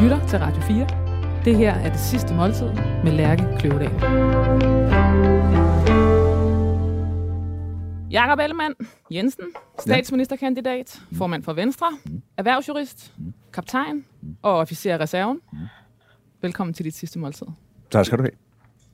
lytter til Radio 4. Det her er det sidste måltid med Lærke Kløvedal. Jakob Ellemann Jensen, statsministerkandidat, formand for Venstre, erhvervsjurist, kaptajn og officer af reserven. Velkommen til dit sidste måltid. Tak skal du have.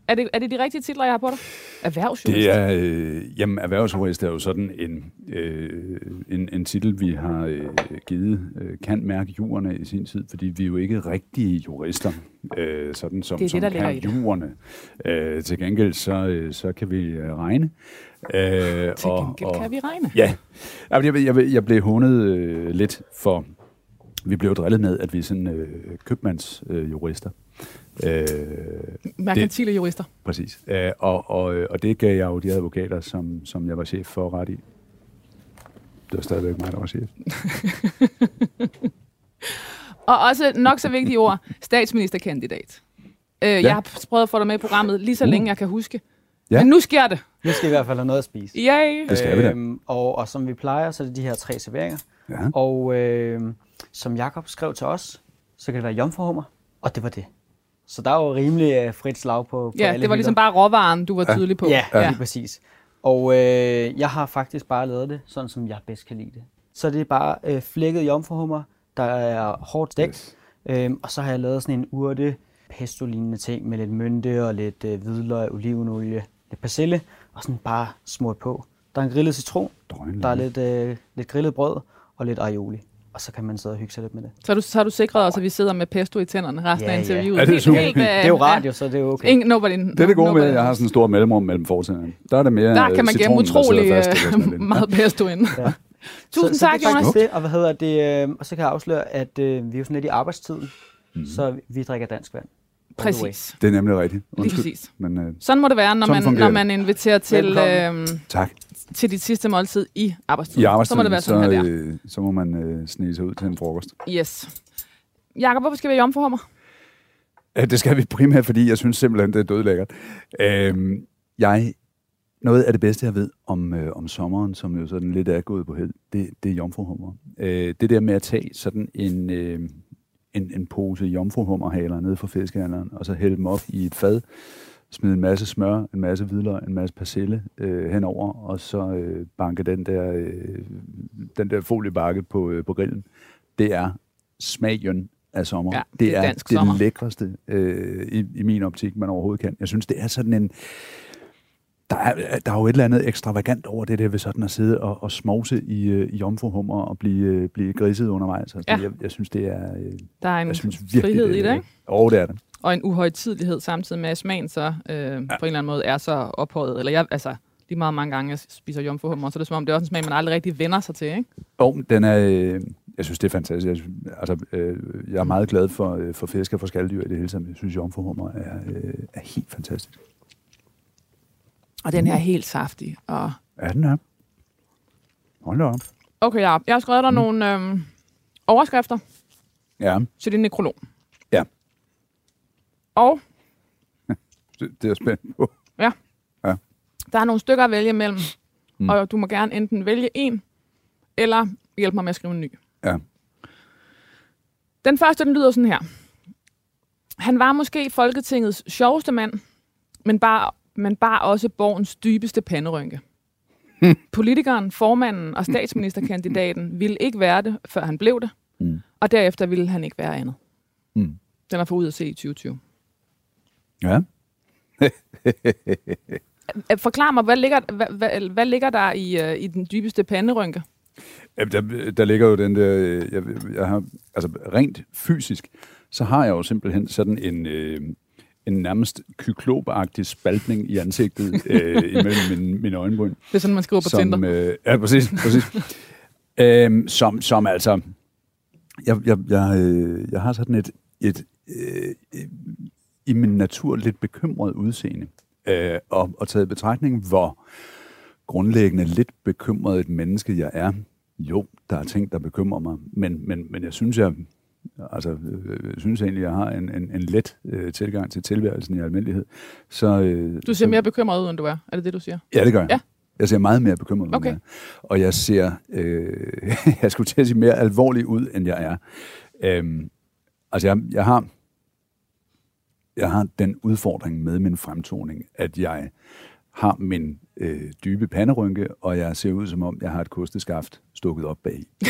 Er det, er det de rigtige titler, jeg har på dig? Erhvervsjurist? Det er, øh, jamen, erhvervsjurist er jo sådan en, øh, en, en titel, vi har øh, givet øh, kan mærke jurerne i sin tid, fordi vi er jo ikke rigtige jurister, øh, sådan som, Det det, som der kan jurerne. Øh, til gengæld så, øh, så kan vi øh, regne. Øh, Til gengæld kan vi regne. Ja, jeg, jeg, jeg blev hånet øh, lidt for, vi blev drillet med, at vi er sådan øh, købmandsjurister. Øh, jurister. Merkantile jurister. Præcis. Øh, og, og, øh, og det gav jeg jo de advokater, som, som jeg var chef for ret i. Det var stadigvæk mig, der var chef. Og også nok så vigtige ord, statsministerkandidat. Øh, ja. Jeg har prøvet at få dig med i programmet lige så Uh. længe jeg kan huske. Ja. Men nu sker det. Nu skal vi i hvert fald have noget at spise. Yay! Det skal vi da. Øhm, og, og som vi plejer, så er det de her tre serveringer. Ja. Og øh, som Jakob skrev til os, så kan det være jomfruhummer, og det var det. Så der er jo rimelig øh, frit slag på, på Ja, alle det var ligesom hylder. bare råvaren, du var tydelig på. Ja, ja. lige præcis. Og øh, jeg har faktisk bare lavet det, sådan som jeg bedst kan lide det. Så det er bare øh, flækket jomfruhummer, der er hårdt stegt. Yes. Øhm, og så har jeg lavet sådan en urte, pesto-lignende ting med lidt mynte og lidt øh, hvidløg, olivenolie, lidt persille, og sådan bare smurt på. Der er en grillet citron, Drøn, der er lidt, øh, lidt grillet brød og lidt aioli. Og så kan man sidde og hygge sig lidt med det. Så har du, så har du sikret os, at vi sidder med pesto i tænderne resten Ja, af ja. interviewet. Ja, det er super. øh, Det er jo radio, så det er jo okay. Ingen, nobody, Det er det gode med, at jeg har sådan en stor mellemrum mellem fortænderne. Der er det mere Der kan man gemme utrolig fast, øh, meget pesto ind. Ja. Tusind så, tak, så det Jonas. det, og hvad hedder det, øh, og så kan jeg afsløre, at øh, vi er jo sådan lidt i arbejdstiden, mm. så vi drikker dansk vand. Præcis. Det er nemlig rigtigt. Lige Undskyld. præcis. Men øh, Sådan må det være, når man, når man inviterer til, øh, tak. til dit sidste måltid i arbejdstiden. I så må arbejdstiden, det være sådan så, her der. øh, så må man øh, snige sig ud til en frokost. Yes. Jakob, hvorfor skal vi jomfruhummer? Det skal vi primært, fordi jeg synes simpelthen, det er dødlækkert. Øhm, jeg, noget af det bedste, jeg ved om, øh, om sommeren, som jo sådan lidt er gået på held, det, det er jomfruhummer. Øh, det der med at tage sådan en, øh, en, en pose jomfruhummerhaler ned fra fiskehandleren, og så hælde dem op i et fad, smide en masse smør, en masse hvidløg, en masse persille øh, henover, og så øh, banke den der, øh, den der foliebakke på, øh, på grillen. Det er smagen af sommer. Ja, det er dansk det sommer. lækreste øh, i, i min optik, man overhovedet kan. Jeg synes, det er sådan en... Der er, der er jo et eller andet ekstravagant over det der ved sådan at sidde og, og smovse i, øh, i jomfruhummer og blive, øh, blive griset undervejs. Altså, Ja. jeg, jeg synes, det er... Øh, Der er en jeg synes virkelig, frihed det, i det, ikke? Jo, det er det. Og en uhøjtidlighed samtidig med, at smagen så øh, ja. på en eller anden måde er så ophøjet. Eller jeg, altså, lige meget mange gange, jeg spiser jomfruhummer, så er det som om, det er også en smag, man aldrig rigtig vender sig til, ikke? Jo, den er... Øh, jeg synes, det er fantastisk. Jeg, synes, altså, øh, jeg er meget glad for, øh, for fisk og for skalddyr i det hele taget. Jeg synes, jomfruhummer er, øh, er helt fantastisk. Og den her er helt saftig. Og... Ja, den er. Hold da op. Okay, ja. Jeg har skrevet dig mm. nogle øh, overskrifter Ja, til din nekrolog. Ja. Og det, det er jeg spændt på. der er nogle stykker at vælge mellem. Mm. Mm. Og du må gerne enten vælge en, eller hjælpe mig med at skrive en ny. Ja. Den første, den lyder sådan her. Han var måske Folketingets sjoveste mand, men bare, men bare også borgens dybeste panderynke. Politikeren, formanden og statsministerkandidaten ville ikke være det, før han blev det, Mm. og derefter ville han ikke være andet. Mm. Den er for ud at se i 2020. Ja. Forklar mig, hvad ligger, hvad, hvad, hvad ligger der i, uh, i den dybeste panderynke? Jamen, Der, der ligger jo den der, øh, jeg, jeg har, altså rent fysisk, så har jeg jo simpelthen sådan en, øh, en nærmest kyklopagtig spaltning i ansigtet øh, imellem min, mine øjenbryn. Det er sådan, man skriver på Tinder. som, øh, ja, præcis, præcis. øhm, som, som altså, jeg, jeg, jeg, øh, jeg har sådan et, et øh, i min natur lidt bekymret udseende, øh, og, og taget i betragtning, hvor grundlæggende lidt bekymret et menneske jeg er. Jo, der er ting, der bekymrer mig, men, men, men jeg synes, jeg, altså, øh, synes egentlig, jeg har en, en, en let øh, tilgang til tilværelsen i almindelighed. Så, øh, Du ser så, mere bekymret ud, end du er. Er det det, du siger? Ja, det gør jeg. Ja. Jeg ser meget mere bekymret ud, Okay. end jeg er. Og jeg ser, øh, jeg skulle til at sige, mere alvorlig ud, end jeg er. Øhm, Altså, jeg, jeg har jeg har den udfordring med min fremtoning, at jeg har min øh, dybe panderynke, og jeg ser ud som om, jeg har et kosteskaft stukket op bag.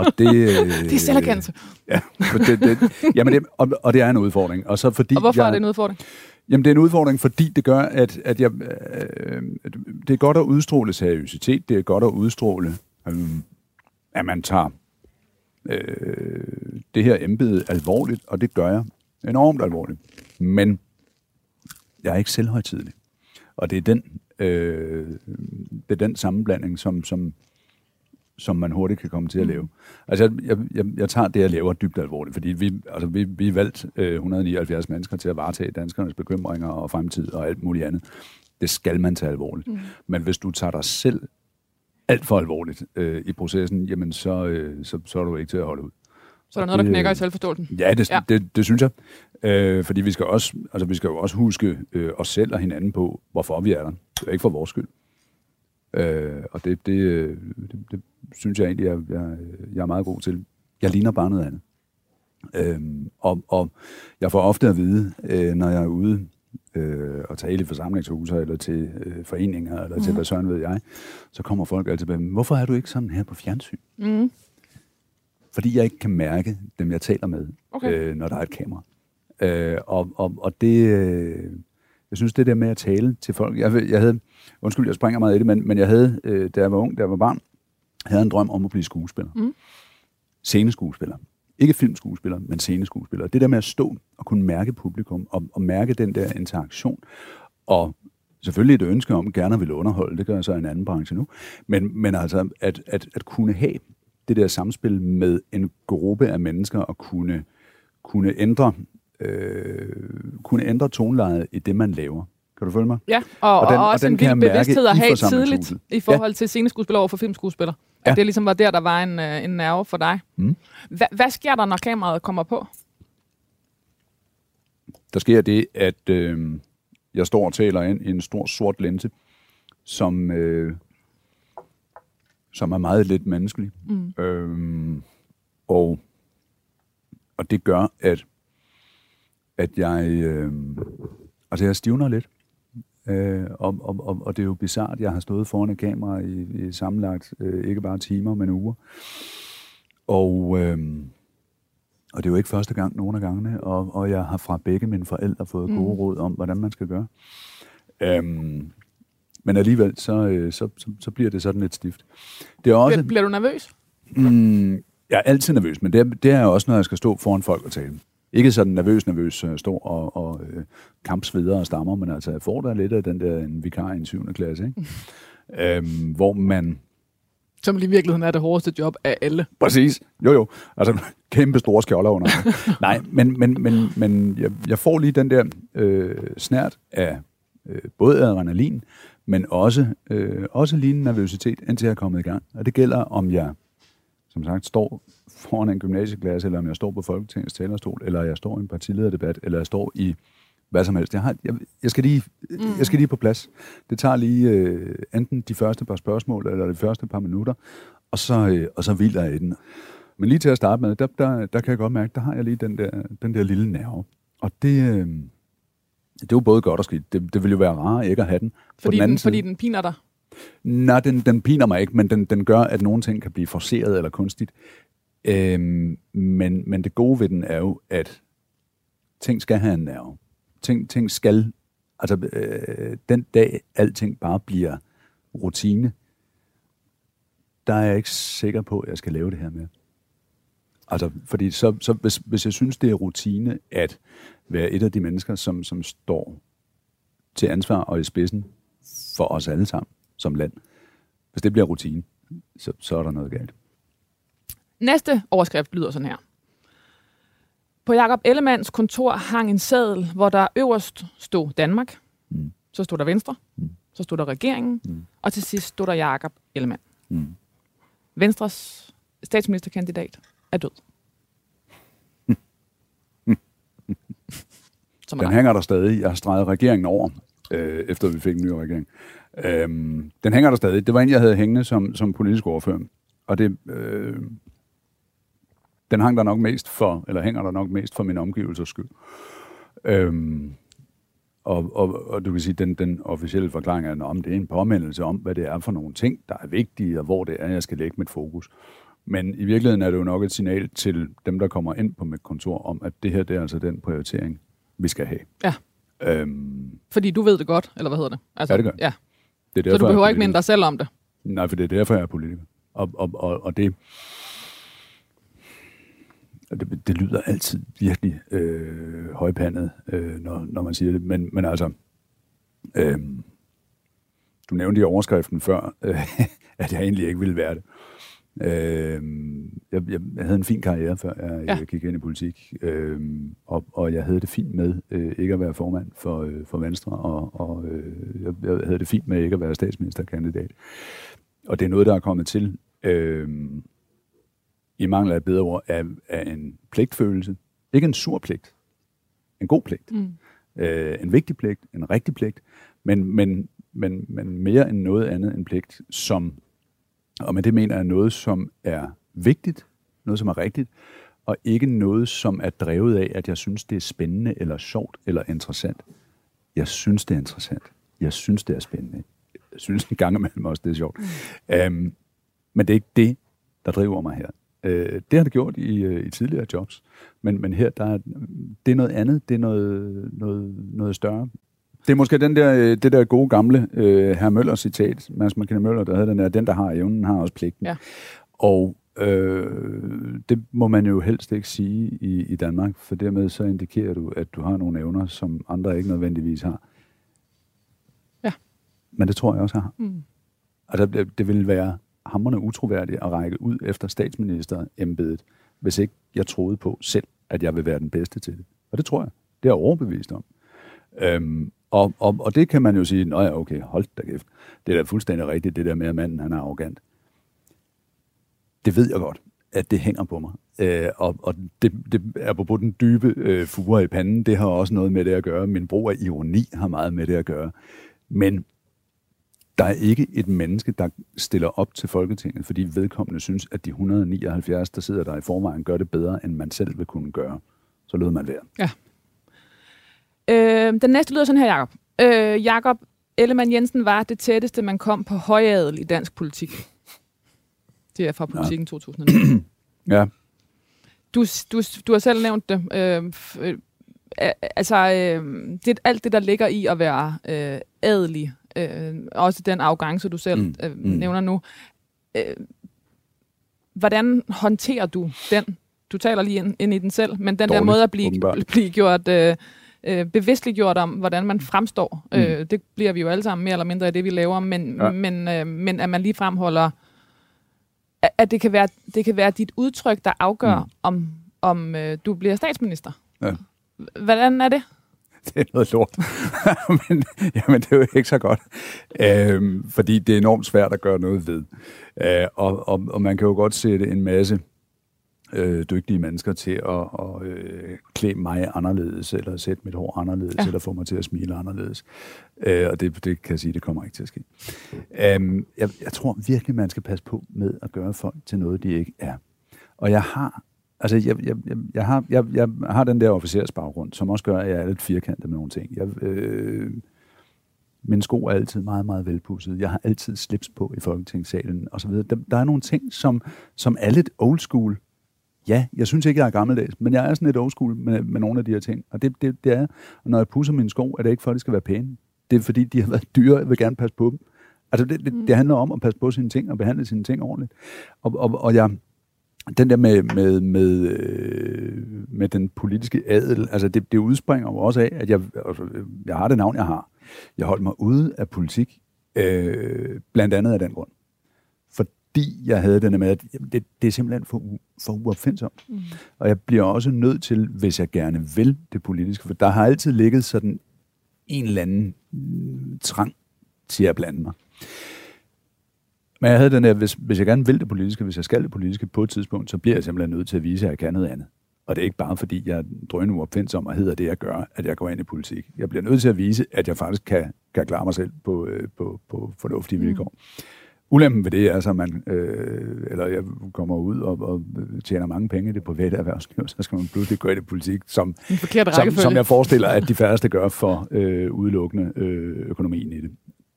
Og det, øh, Det er selverkendelse. Ja, for det, det, jamen det, og, og det er en udfordring. Og, så fordi Og hvorfor jeg, er det en udfordring? Jamen, det er en udfordring, fordi det gør, at, at jeg, øh, det er godt at udstråle seriøsitet, det er godt at udstråle, øh, at man tager øh, det her embede alvorligt, og det gør jeg enormt alvorligt. Men jeg er ikke selvhøjtidlig. Og det er den, øh, det er den sammenblanding, som, som, som man hurtigt kan komme til at lave. Altså, jeg, jeg, jeg, tager det, jeg laver dybt alvorligt, fordi vi, altså, vi, vi er valgt øh, 179 mennesker til at varetage danskernes bekymringer og fremtid og alt muligt andet. Det skal man tage alvorligt. Mm. Men hvis du tager dig selv alt for alvorligt øh, i processen, jamen så, øh, så, så er du ikke til at holde ud. Så er der noget, der knækker i selvforståelsen. Ja, det, Ja. ja. det, det synes jeg. Øh, fordi vi skal, også, altså, vi skal jo også huske øh, os selv og hinanden på, hvorfor vi er der. Det er ikke for vores skyld. Øh, og det, det, øh, det, det synes jeg egentlig, jeg, jeg, jeg er meget god til. Jeg ligner bare noget andet. Øh, og, og jeg får ofte at vide, øh, når jeg er ude øh, og tale i forsamlingshuse eller til øh, foreninger, eller mm. til hvad søren ved jeg, så kommer folk altid med, hvorfor er du ikke sådan her på fjernsyn? Mm. fordi jeg ikke kan mærke dem, jeg taler med, Okay. øh, når der er et kamera. Øh, og, og, og det, øh, jeg synes, det der med at tale til folk, jeg, jeg havde, undskyld, jeg springer meget i det, men, men jeg havde, øh, da jeg var ung, da jeg var barn, havde en drøm om at blive skuespiller. Mm. Sceneskuespiller. Ikke filmskuespiller, men sceneskuespiller. Det der med at stå og kunne mærke publikum, og, og mærke den der interaktion, og selvfølgelig et ønske om gerne at ville underholde, det gør jeg så i en anden branche nu, men, men altså at, at, at kunne have det der samspil med en gruppe af mennesker og kunne, kunne ændre øh, kunne ændre tonelejet i det, man laver. Kan du følge mig? Ja, og, og, Og den- og og også den en vild bevidsthed at have tidligt i forhold til sceneskuespiller over for filmskuespiller. At Ja. det ligesom var der, der var en, øh, en nerve for dig. Mm. Hva, hvad sker der, når kameraet kommer på? Der sker det, at øh, jeg står og taler ind i en stor sort linse, som, øh, som er meget lidt menneskelig. Mm. Øh, og, og det gør, at, at jeg, øh, altså jeg stivner lidt. Øh, og, og, og, og det er jo bizart, jeg har stået foran et kamera i, i sammenlagt øh, ikke bare timer, men uger. Og, øh, og det er jo ikke første gang nogen af gangene, og, og jeg har fra begge mine forældre fået Mm. gode råd om, hvordan man skal gøre. Øhm, men alligevel, så, øh, så, så, så bliver det sådan lidt stift. Det er også... Bliver, bliver du nervøs? Mm, jeg er altid nervøs, men det er, det er også, når jeg skal stå foran folk og tale. Ikke sådan nervøs, nervøs, øh, stå og, og øh, kampsveder og stammer, men altså jeg får der lidt af den der en vikar i en 7. klasse, ikke? øhm, hvor man... Som i virkeligheden er det hårdeste job af alle. Præcis. Jo, jo. Altså kæmpe store skjolder under. Nej, men, men, men, men jeg, jeg får lige den der øh, snært af øh, både adrenalin, men også, øh, også lige en nervøsitet, indtil jeg er kommet i gang. Og det gælder, om jeg, som sagt, står foran en gymnasieklasse, eller om jeg står på Folketingets talerstol, eller jeg står i en partilederdebat, eller jeg står i hvad som helst. Jeg, har, jeg, jeg, skal, lige, jeg skal lige på plads. Det tager lige øh, enten de første par spørgsmål, eller de første par minutter, og så, øh, og så hviler jeg i den. Men lige til at starte med, der, der, der kan jeg godt mærke, der har jeg lige den der, den der lille nerve. Og det, øh, det er jo både godt og skidt. Det, det ville jo være rarere ikke at have den. På Fordi, den anden den, side, fordi den piner dig. Nej, den, den piner mig ikke, men den, den gør, at nogle ting kan blive forceret eller kunstigt. Øhm, men, men det gode ved den er jo, at ting skal have en nerve. Ting, ting skal, altså øh, den dag alting bare bliver rutine, der er jeg ikke sikker på, at jeg skal lave det her med. Altså, fordi så, så hvis, hvis jeg synes, det er rutine at være et af de mennesker, som, som står til ansvar og i spidsen for os alle sammen som land, hvis det bliver rutine, så, så er der noget galt. Næste overskrift lyder sådan her. På Jakob Ellemanns kontor hang en seddel, hvor der øverst stod Danmark, Mm. så stod der Venstre, Mm. så stod der regeringen, Mm. og til sidst stod der Jakob Ellemann. Mm. Venstres statsministerkandidat er død. Som Den hænger der stadig. Jeg har streget regeringen over, øh, efter vi fik en ny regering. Øhm, den hænger der stadig. Det var en, jeg havde hængende som, som politisk ordfører. Og det, øh, den hang der nok mest for, eller hænger der nok mest for min omgivelsers skyld. Øhm, og, og, og du kan sige, den, den officielle forklaring er, om det er en påmindelse om, hvad det er for nogle ting, der er vigtige, og hvor det er, jeg skal lægge mit fokus. Men i virkeligheden er det jo nok et signal til dem, der kommer ind på mit kontor, om at det her, det er altså den prioritering, vi skal have. Ja. Øhm, Fordi du ved det godt, eller hvad hedder det? Altså, Ja, det gør Ja. det er Så du er behøver ikke minde dig selv om det. Nej, for det er derfor, jeg er politiker. Og, og, og, og det, det, det lyder altid virkelig øh, højpandet, øh, når, når man siger det. Men, men altså, øh, du nævnte i overskriften før, øh, at jeg egentlig ikke ville være det. Øh, jeg, jeg, jeg havde en fin karriere, før jeg, Ja. gik ind i politik, øh, og, og jeg havde det fint med øh, ikke at være formand for, øh, for Venstre, og, og øh, jeg, jeg havde det fint med ikke at være statsministerkandidat. Og det er noget, der er kommet til øh, i mangel af et bedre ord, af, af en pligtfølelse. Ikke en sur pligt. En god pligt. Mm. Øh, en vigtig pligt, en rigtig pligt, men, men, men, men mere end noget andet en pligt, som, og med det mener jeg noget, som er vigtigt, noget, som er rigtigt, og ikke noget, som er drevet af, at jeg synes, det er spændende, eller sjovt, eller interessant. Jeg synes, det er interessant. Jeg synes, det er spændende. Jeg synes en gang imellem også, det er sjovt. Mm. Um, men det er ikke det, der driver mig her. Uh, det har det gjort i, uh, i tidligere jobs. Men, men her, der er, det er noget andet. Det er noget, noget, noget større. Det er måske den der, øh, det der gode gamle uh, herr Møller citat, Mads McKinney Møller, der havde den der, den der har evnen, har også pligten. Ja. Og øh, det må man jo helst ikke sige i, i Danmark, for dermed så indikerer du, at du har nogle evner, som andre ikke nødvendigvis har. Ja. Men det tror jeg også, har. Mm. Altså, det, det ville være hammerne utroværdigt at række ud efter statsministerembedet, hvis ikke jeg troede på selv, at jeg vil være den bedste til det. Og det tror jeg. Det er jeg overbevist om. Øhm, og, og, og det kan man jo sige, nej, ja, okay, hold da kæft. Det er da fuldstændig rigtigt, det der med, at manden han er arrogant. Det ved jeg godt, at det hænger på mig. Øh, og og det, det er på den dybe øh, fure i panden, det har også noget med det at gøre. Min brug af ironi har meget med det at gøre. Men der er ikke et menneske, der stiller op til Folketinget, fordi vedkommende synes, at de 179, der sidder der i forvejen, gør det bedre, end man selv vil kunne gøre. Så lød man være. Øh, den næste lyder sådan her, Jacob. Øh, Jakob Ellemann Jensen var det tætteste, man kom på højadel i dansk politik. Det er fra politikken 2009. Ja, Du, du, du har selv nævnt det. Øh, øh, altså, øh, det, alt det, der ligger i at være øh, adelig, øh, også den arrogance, du selv Mm, øh, mm. nævner nu. Øh, hvordan håndterer du den? Du taler lige ind, ind i den selv, men den der Dårligt, måde at blive, åbenbart. blive gjort... Øh, øh, bevidstligt gjort om, hvordan man fremstår. Mm. Øh, det bliver vi jo alle sammen mere eller mindre i det, vi laver, men, ja. Men, øh, men at man lige fremholder, at, at det, kan være, det kan være dit udtryk, der afgør. Mm. om, om øh, du bliver statsminister. Ja. Hvordan er det? det er noget lort. men, jamen, det er jo ikke så godt. Øhm, fordi det er enormt svært at gøre noget ved. Øh, og, og, og man kan jo godt sætte en masse øh, dygtige mennesker til at, at øh, klæde mig anderledes, eller sætte mit hår anderledes, Ja. eller få mig til at smile anderledes. Øh, og det, det kan jeg sige, det kommer ikke til at ske. Øhm, jeg, jeg tror virkelig, man skal passe på med at gøre folk til noget, de ikke er. Og jeg har Altså, jeg, jeg, jeg, har, jeg, jeg har den der officersbaggrund, som også gør, at jeg er lidt firkantet med nogle ting. Jeg, øh, mine sko er altid meget, meget velpudset. Jeg har altid slips på i Folketingssalen og så videre. Der, der er nogle ting, som, som er lidt old school. Ja, jeg synes ikke, jeg er gammeldags, men jeg er sådan lidt old school med, med nogle af de her ting. Og det, det, det er, og når jeg pusser mine sko, er det ikke for, at de skal være pæne. Det er fordi, de har været dyre, jeg vil gerne passe på dem. Altså, det, det, det handler om at passe på sine ting og behandle sine ting ordentligt. Og, og, og jeg, den der med, med, med, øh, med den politiske adel, altså det, det udspringer jo også af, at jeg, altså, jeg har det navn, jeg har. Jeg holdt mig ude af politik, øh, blandt andet af den grund. Fordi jeg havde den med, at jamen, det, det er simpelthen for, for uopfindsomt. Mm. Og jeg bliver også nødt til, hvis jeg gerne vil det politiske, for der har altid ligget sådan en eller anden mm, trang til at blande mig. Men jeg havde den der, hvis, hvis jeg gerne vil det politiske, hvis jeg skal det politiske på et tidspunkt, så bliver jeg simpelthen nødt til at vise, at jeg kan noget andet. Og det er ikke bare fordi, jeg er drønende uopfindsom og hedder det, jeg gør, at jeg går ind i politik. Jeg bliver nødt til at vise, at jeg faktisk kan, kan klare mig selv på, øh, på, på fornuftige vilkår. Ulempen ved det er altså, at man, øh, eller jeg kommer ud og, og tjener mange penge i det private erhvervsliv, så skal man pludselig gå ind i politik, som, som, som jeg forestiller, at de færreste gør for øh, udelukkende øh, økonomien i det.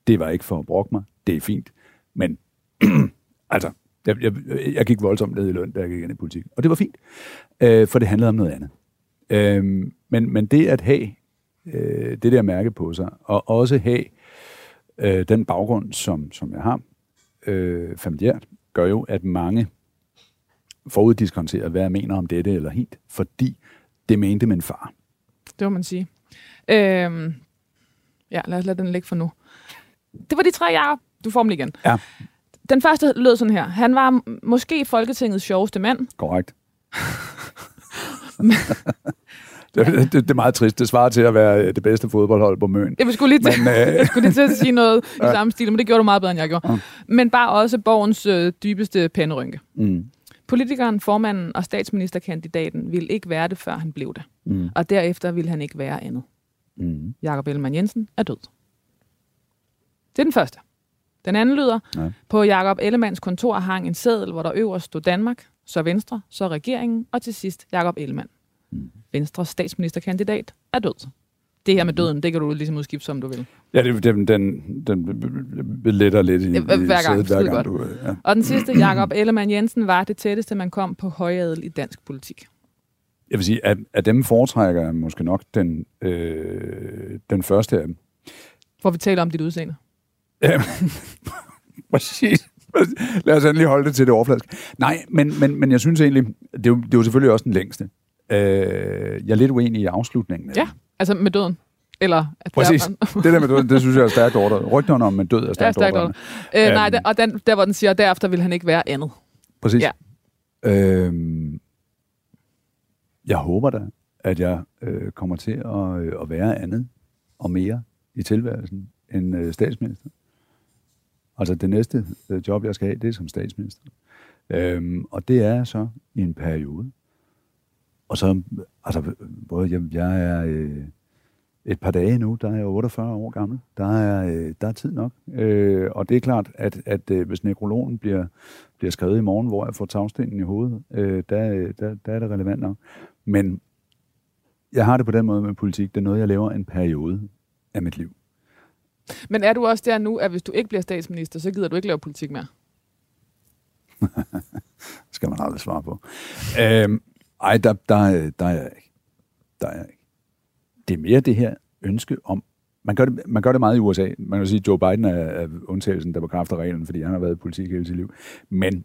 Det var ikke for at brokke mig. Det er fint. Men altså, jeg, jeg, jeg gik voldsomt ned i løn, da jeg gik ind i politik. Og det var fint, øh, for det handlede om noget andet. Øh, men, men det at have øh, det der mærke på sig, og også have øh, den baggrund, som, som jeg har, øh, familiært, gør jo, at mange foruddiskonterer, hvad jeg mener om dette eller hint, fordi det mente min far. Det må man sige. Øhm, ja, lad os lade den ligge for nu. Det var de tre, Jacob. Du får dem igen. Ja. Den første lød sådan her. Han var måske Folketingets sjoveste mand. Korrekt. det, det, det er meget trist. Det svarer til at være det bedste fodboldhold på Møn. Jeg skulle lige til, Men, øh, jeg skulle lige til at sige noget i samme stil, men det gjorde du meget bedre, end jeg gjorde. Ja. Men bare også borgens øh, dybeste penderynke. Mm. Politikeren, formanden og statsministerkandidaten ville ikke være det, før han blev det. Mm. Og derefter ville han ikke være andet. Mm. Jakob Ellemann Jensen er død. Det er den første. Den anden lyder, Ja. på Jakob Ellemanns kontor hang en seddel, hvor der øverst stod Danmark, så Venstre, så regeringen, og til sidst Jakob Ellemann. Mm. Venstres statsministerkandidat er død. Det her med døden, det kan du ligesom udskifte, som du vil. Ja, det, den, den, den letter lidt i, hver i gang. sædet, Skide godt. du... Ja. Og den sidste, Jakob Ellemann Jensen, var det tætteste, man kom på højadel i dansk politik. Jeg vil sige, at af dem foretrækker jeg måske nok den, øh, den første af dem. Hvor vi taler om dit udseende. Ja, præcis. Lad os endelig holde det til det overfladiske. Nej, men, men, men jeg synes egentlig, det er, jo, det er jo selvfølgelig også den længste. Øh, jeg er lidt uenig i afslutningen. af Ja, altså med døden. Eller at Præcis. Der, Det der med døden, det synes jeg er stærkt ordret. Rygterne om en død er ja, stærkt stærkt ordret. øh, nej, Øhm. der, og den, der hvor den siger, derefter vil han ikke være andet. Præcis. Ja. Øhm, jeg håber da, at jeg øh, kommer til at, øh, at være andet og mere i tilværelsen end øh, statsminister. Altså det næste øh, job, jeg skal have, det er som statsminister. Øhm, og det er så i en periode. Og så, altså, både jeg, jeg er øh, et par dage nu, der er jeg 48 år gammel. Der er, øh, der er tid nok. Øh, og det er klart, at, at øh, hvis nekrologen bliver, bliver skrevet i morgen, hvor jeg får tagstenen i hovedet, øh, der, der, der er det relevant nok. Men jeg har det på den måde med politik. Det er noget, jeg laver en periode af mit liv. Men er du også der nu, at hvis du ikke bliver statsminister, så gider du ikke lave politik mere? skal man aldrig svare på. Øhm, ej, der, der, der er jeg ikke. Der er jeg ikke. Det er mere det her ønske om, man gør det, man gør det meget i USA. Man kan sige, at Joe Biden er, er undtagelsen, der bekræfter reglen, fordi han har været i politik hele sit liv. Men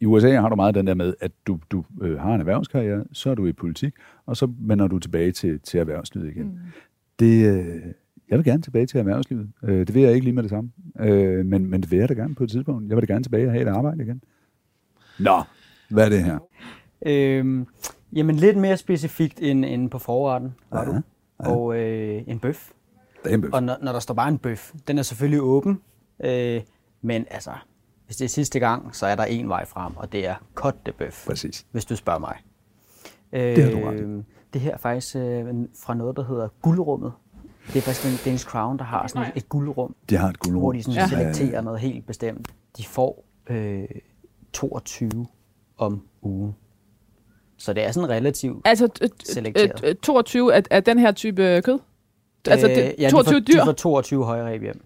i USA har du meget den der med, at du, du øh, har en erhvervskarriere, så er du i politik, og så vender du tilbage til, til erhvervslivet igen. Mm. Det, øh, jeg vil gerne tilbage til erhvervslivet. Øh, det vil jeg ikke lige med det samme. Øh, men, men det vil jeg da gerne på et tidspunkt. Jeg vil da gerne tilbage og have et arbejde igen. Nå, hvad er det her? Øhm, jamen lidt mere specifikt end, end på forretten, Ja, du. Og øh, en bøf. Det er en bøf. Og når, når der står bare en bøf, den er selvfølgelig åben, øh, men altså, hvis det er sidste gang, så er der en vej frem, og det er kotte bøf, Præcis. hvis du spørger mig. Det har du ret. Øh, Det her er faktisk øh, fra noget, der hedder Guldrummet. Det er faktisk en Danish Crown, der har sådan et, et guldrum, De har et guldrum. hvor de sådan Ja. selekterer noget helt bestemt. De får øh, 22 om ugen. Så det er sådan relativt... Altså, Selekteret. t- 22 af, af den her type øh, kød? Altså, det, Øh, ja, 22 de får, dyr? De får 22 højreb hjem.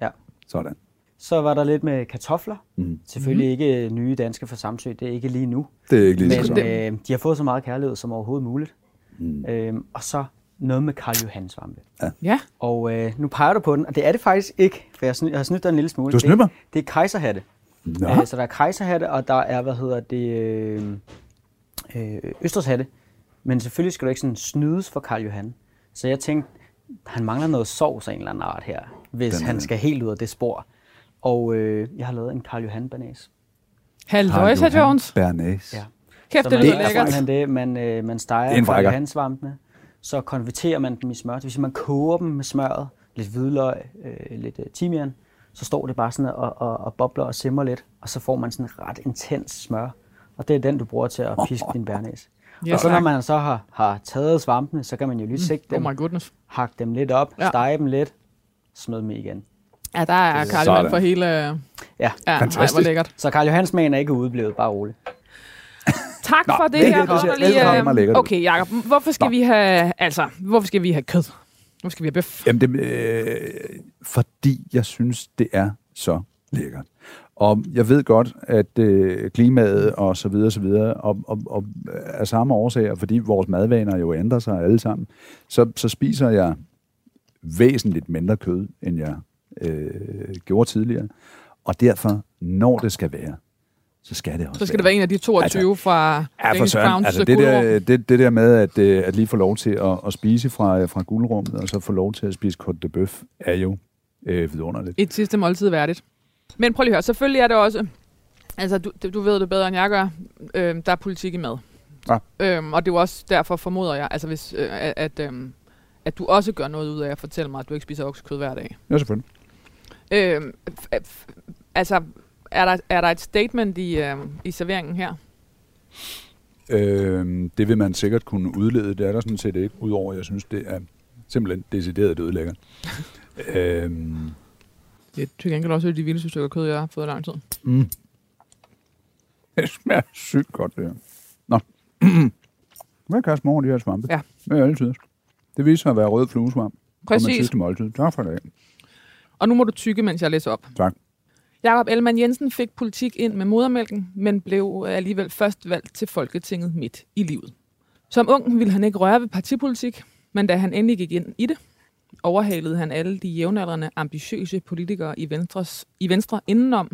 Ja. Sådan. Så var der lidt med kartofler. Mm. Selvfølgelig ikke nye danske for Samsø, det er ikke lige nu. Det er ikke lige så Men øh, de har fået så meget kærlighed som overhovedet muligt. Mm. Øhm, og så noget med Karl Johan svampe. Ja. Og øh, nu peger du på den, og det er det faktisk ikke, for jeg, sny, jeg har snydt dig en lille smule. Du snyder? Det, det er kejserhatte. Nå, Øh, så der er kejserhatte, og der er, hvad hedder det, øh, øh, østershatte. Men selvfølgelig skal du ikke sådan snydes for Karl Johan. Så jeg tænkte, han mangler noget sovs af en eller anden art her, hvis Den er han den. skal helt ud af det spor. Og øh, jeg har lavet en Karl Johan banæs. Halløj, Sir Jones. Bernæs. Ja. Kæft, det man lyder lækkert. simpelthen det, man, øh, man Det steger er Karl frækker. Johan-svampene, så konverterer man dem i smør. Det vil sige, man koger dem med smøret, lidt hvidløg, øh, lidt øh, timian, så står det bare sådan og, og, og bobler og simmer lidt, og så får man sådan en ret intens smør. Og det er den, du bruger til at piske din bærnæs. Ja, og så når man så har, har taget svampene, så kan man jo lige sigte Oh dem, my goodness. hakke dem lidt op, Ja. stege dem lidt, smid dem igen. Ja, der er Karl. Johan for hele... Ja, Ja, Fantastisk. Ej, hvor lækkert. så Karl Johansmagen er ikke udeblevet, bare roligt. Tak Nå, for det, det her, det ser ældre og lækkert. Okay, Jacob, hvorfor skal Nå. vi have, altså, hvorfor skal vi have kød? Hvorfor skal vi have bøf? Jamen, det, øh, fordi jeg synes, det er så lækkert. Og jeg ved godt, at øh, klimaet og så videre, så videre, og, og, og af samme årsager, fordi vores madvaner jo ændrer sig alle sammen, så, så spiser jeg væsentligt mindre kød, end jeg øh, gjorde tidligere. Og derfor, når det skal være, så skal det også Så skal det være en af de 22 altså, fra Ja, for søren. Crowns Altså, det, der, det, det der med at, øh, at lige få lov til at, at spise fra, fra guldrummet, og så få lov til at spise Côte de Bœuf, er jo øh, vidunderligt. Et sidste måltid værdigt. Men prøv lige at høre, selvfølgelig er det også, altså du, du ved det bedre end jeg gør, øh, der er politik i mad. Ja. Øhm, og det er jo også derfor, formoder jeg, altså hvis, øh, at, at, øhm, at du også gør noget ud af at fortælle mig, at du ikke spiser oksekød hver dag. Ja, selvfølgelig. F- altså, er der, er der et statement i, øh, i serveringen her? Øh, det vil man sikkert kunne udlede. Det er der sådan set ikke, udover jeg synes, det er simpelthen decideret dødlækkert. øh, Det er til gengæld også de vildeste stykker kød, jeg har fået i lang tid. mm. Det smager sygt godt, det her. Nå. Hvad kan jeg smage de her svampe? Ja. Det er altid. Det viser sig at være rød fluesvamp. Præcis. sidste måltid. Tak for det. Og nu må du tykke, mens jeg læser op. Tak. Jakob Ellemann Jensen fik politik ind med modermælken, men blev alligevel først valgt til Folketinget midt i livet. Som ung ville han ikke røre ved partipolitik, men da han endelig gik ind i det, overhalede han alle de jævnaldrende, ambitiøse politikere i, Venstres, i Venstre indenom,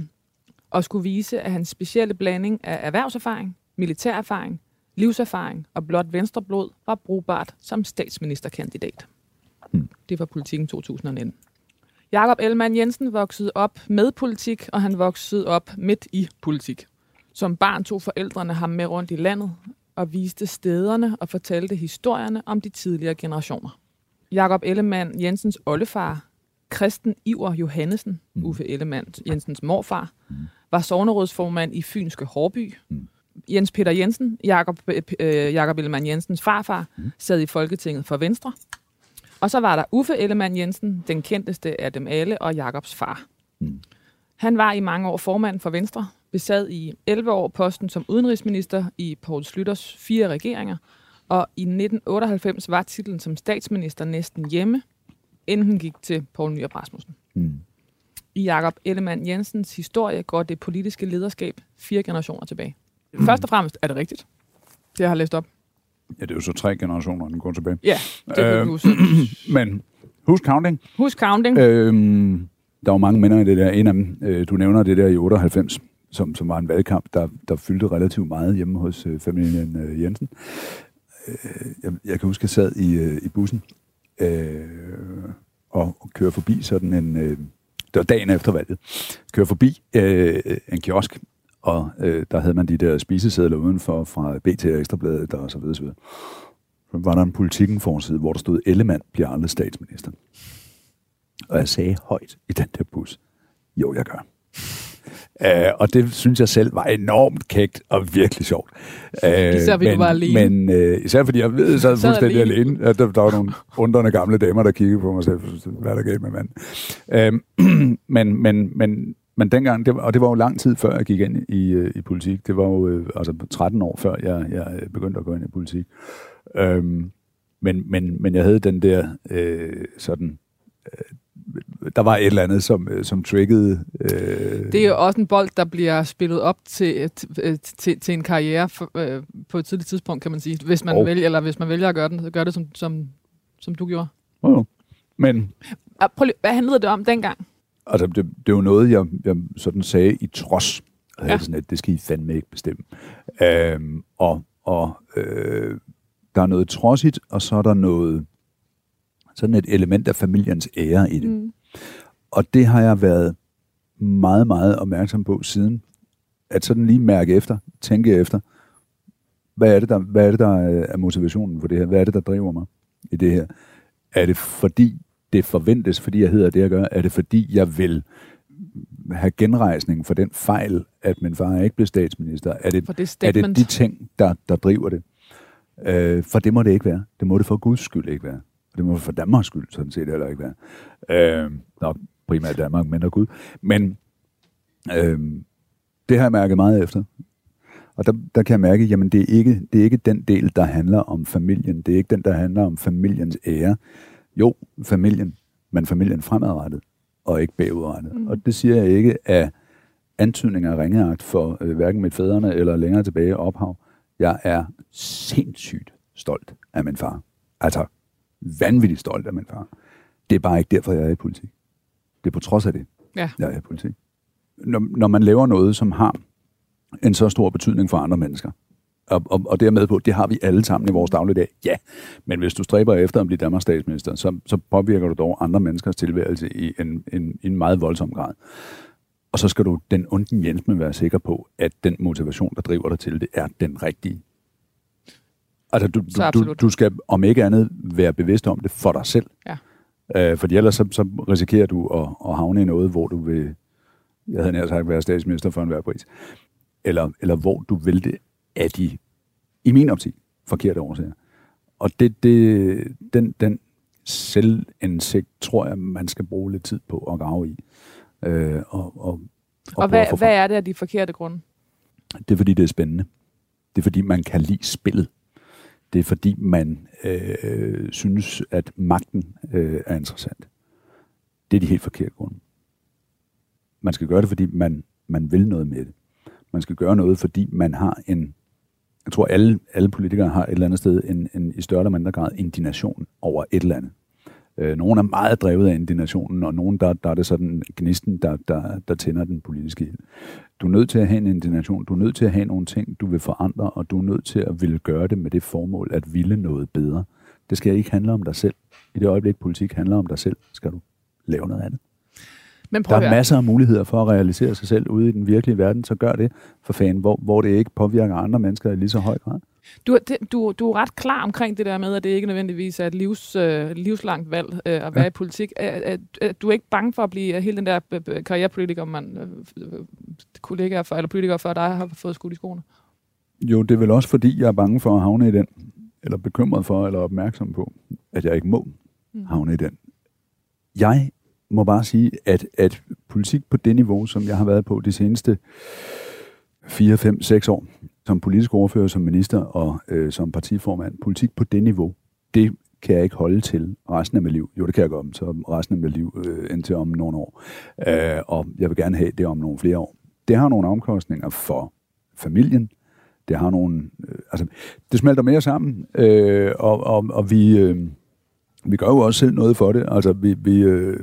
og skulle vise, at hans specielle blanding af erhvervserfaring, militærerfaring, livserfaring og blot venstreblod var brugbart som statsministerkandidat. Hmm. Det var politikken 2019. Jakob Ellemann Jensen voksede op med politik, og han voksede op midt i politik. Som barn tog forældrene ham med rundt i landet og viste stederne og fortalte historierne om de tidligere generationer. Jakob Ellemann Jensens oldefar, Kristen Iver Johannesen, Mm. Uffe Ellemann Jensens morfar, var sovnerådsformand i Fynske Hårby. Mm. Jens Peter Jensen, Jakob, øh, Jakob Ellemann Jensens farfar, Mm. sad i Folketinget for Venstre. Og så var der Uffe Ellemann Jensen, den kendteste af dem alle, og Jakobs far. Mm. Han var i mange år formand for Venstre, besad i 11 år posten som udenrigsminister i Poul Slytters fire regeringer, og i 1998 var titlen som statsminister næsten hjemme, inden han gik til Poul Nyrup Rasmussen. Mm. I Jakob Ellemann Jensens historie går det politiske lederskab fire generationer tilbage. Først og fremmest er det rigtigt, det jeg har læst op. Ja, det er jo så tre generationer, den går tilbage. Ja, det Øh, huske. Men husk counting. Husk counting. Øhm, der var mange minder i det der. En af dem, øh, du nævner det der i 98, som, som var en valgkamp, der, der fyldte relativt meget hjemme hos øh, familien øh, Jensen. Øh, jeg, jeg kan huske, at jeg sad i, øh, i bussen øh, og, og kørte forbi sådan en... Øh, det var dagen efter valget. Kørte forbi øh, en kiosk, og øh, der havde man de der spisesedler udenfor fra BT og Ekstrabladet og så videre, så videre. Så var der en politikken forside, hvor der stod, Ellemann bliver aldrig statsminister. Og jeg sagde højt i den der bus, jo, jeg gør. Uh, og det synes jeg selv var enormt kægt og virkelig sjovt. Uh, Især fordi du var alene. Men uh, især fordi jeg ved, sad Sad fuldstændig alene. alene. Der, der var nogle undrende gamle damer, der kiggede på mig selv. Hvad er der galt med manden? Uh, men, men, men, men dengang, det og det var jo lang tid før jeg gik ind i, uh, i politik. Det var jo uh, altså 13 år før jeg, jeg begyndte at gå ind i politik. Um, men, men, men jeg havde den der øh, sådan... Øh, der var et eller andet, som, øh, som triggede... Øh, Det er jo også en bold, der bliver spillet op til, til, til, en karriere for, øh, på et tidligt tidspunkt, kan man sige. Hvis man, Og- vælger, eller hvis man vælger at gøre, den, så gør det, som, som, som du gjorde. oh, men Ah, Prøv lige, hvad handlede det om dengang? Altså, det, det jo noget, jeg, jeg sådan sagde i trods. Ja. ja. sådan, at det skal I fandme ikke bestemme. Øhm, og og øh, der er noget trodsigt, og så er der noget sådan et element af familiens ære i det. Mm. Og det har jeg været meget, meget opmærksom på siden. At sådan lige mærke efter, tænke efter, hvad er det, der, hvad er, det, der er motivationen for det her? Hvad er det, der driver mig i det her? Er det fordi, det forventes, fordi jeg hedder det, jeg gør? Er det fordi, jeg vil have genrejsning for den fejl, at min far ikke blev statsminister? Er det, det er det de ting, der, der driver det? Øh, for det må det ikke være. Det må det for Guds skyld ikke være. Og det må det for Danmarks skyld sådan set heller ikke være. Øh, nok primært Danmark, men Gud. Men Øhm, det har jeg mærket meget efter. Og der, der kan jeg mærke, jamen det er, ikke, det er ikke den del, der handler om familien. Det er ikke den, der handler om familiens ære. Jo, familien, men familien fremadrettet, og ikke bagudrettet. Mm. Og det siger jeg ikke af antydning af ringeagt for øh, hverken mit fædrene eller længere tilbage ophav. Jeg er sindssygt stolt af min far. Altså, vanvittigt stolt af min far. Det er bare ikke derfor, jeg er i politik. Det er på trods af det, Ja. jeg er i politik. Når, når man laver noget, som har en så stor betydning for andre mennesker, og, og, og det er med på, det har vi alle sammen i vores dagligdag. Ja, men hvis du stræber efter at blive Danmarks statsminister, så, så påvirker du dog andre menneskers tilværelse i en, en, en meget voldsom grad. Og så skal du den onden Jens være sikker på, at den motivation, der driver dig til det, er den rigtige. Altså, du, du, du, du skal om ikke andet være bevidst om det for dig selv. Ja. Øh, fordi ellers så, så risikerer du at, at havne i noget, hvor du vil, jeg havde nær sagt, være statsminister for enhver pris. Eller, eller hvor du vil det af de, i min optik, forkerte årsager. Og det, det, den, den selvindsigt, tror jeg, man skal bruge lidt tid på at grave i. Øh, og, og, Og, prøve hvad, hvad er det af de forkerte grunde? Det er fordi, det er spændende. Det er fordi, man kan lide spillet. Det er fordi, man øh, synes, at magten øh, er interessant. Det er de helt forkerte grunde. Man skal gøre det, fordi man, man vil noget med det. Man skal gøre noget, fordi man har en... Jeg tror, alle, alle politikere har et eller andet sted en, en, i større eller mindre grad indignation over et eller andet. Øh, nogle er meget drevet af indignationen, og nogle, der, der er det sådan gnisten, der, der, der tænder den politiske ild. Du er nødt til at have en indignation. Du er nødt til at have nogle ting, du vil forandre, og du er nødt til at ville gøre det med det formål at ville noget bedre. Det skal ikke handle om dig selv. I det øjeblik, politik handler om dig selv, skal du lave noget andet. Men Der er masser af muligheder for at realisere sig selv ude i den virkelige verden, så gør det for fanden, hvor, hvor det ikke påvirker andre mennesker i lige så høj grad. Du, det, du, du er ret klar omkring det der med, at det ikke nødvendigvis er et livs, øh, livslangt valg øh, at være Ja. i politik. Er, er, du er ikke bange for at blive hele den der øh, øh, karrierepolitiker, man øh, øh, kollegaer for, eller politikere før dig har fået skudt i skoene? Jo, det er vel også fordi, jeg er bange for at havne i den, eller bekymret for, eller opmærksom på, at jeg ikke må Mm. havne i den. Jeg må bare sige, at, at politik på det niveau, som jeg har været på de seneste 4, 5, 6 år, som politisk ordfører, som minister og øh, som partiformand, politik på det niveau, det kan jeg ikke holde til resten af mit liv. Jo, det kan jeg godt, så resten af mit liv øh, indtil om nogle år. Øh, og jeg vil gerne have det om nogle flere år. Det har nogle omkostninger for familien. Det har nogle... Øh, altså, det smelter mere sammen, øh, og, og, og vi... Øh, vi gør jo også selv noget for det. Altså, vi, vi, øh,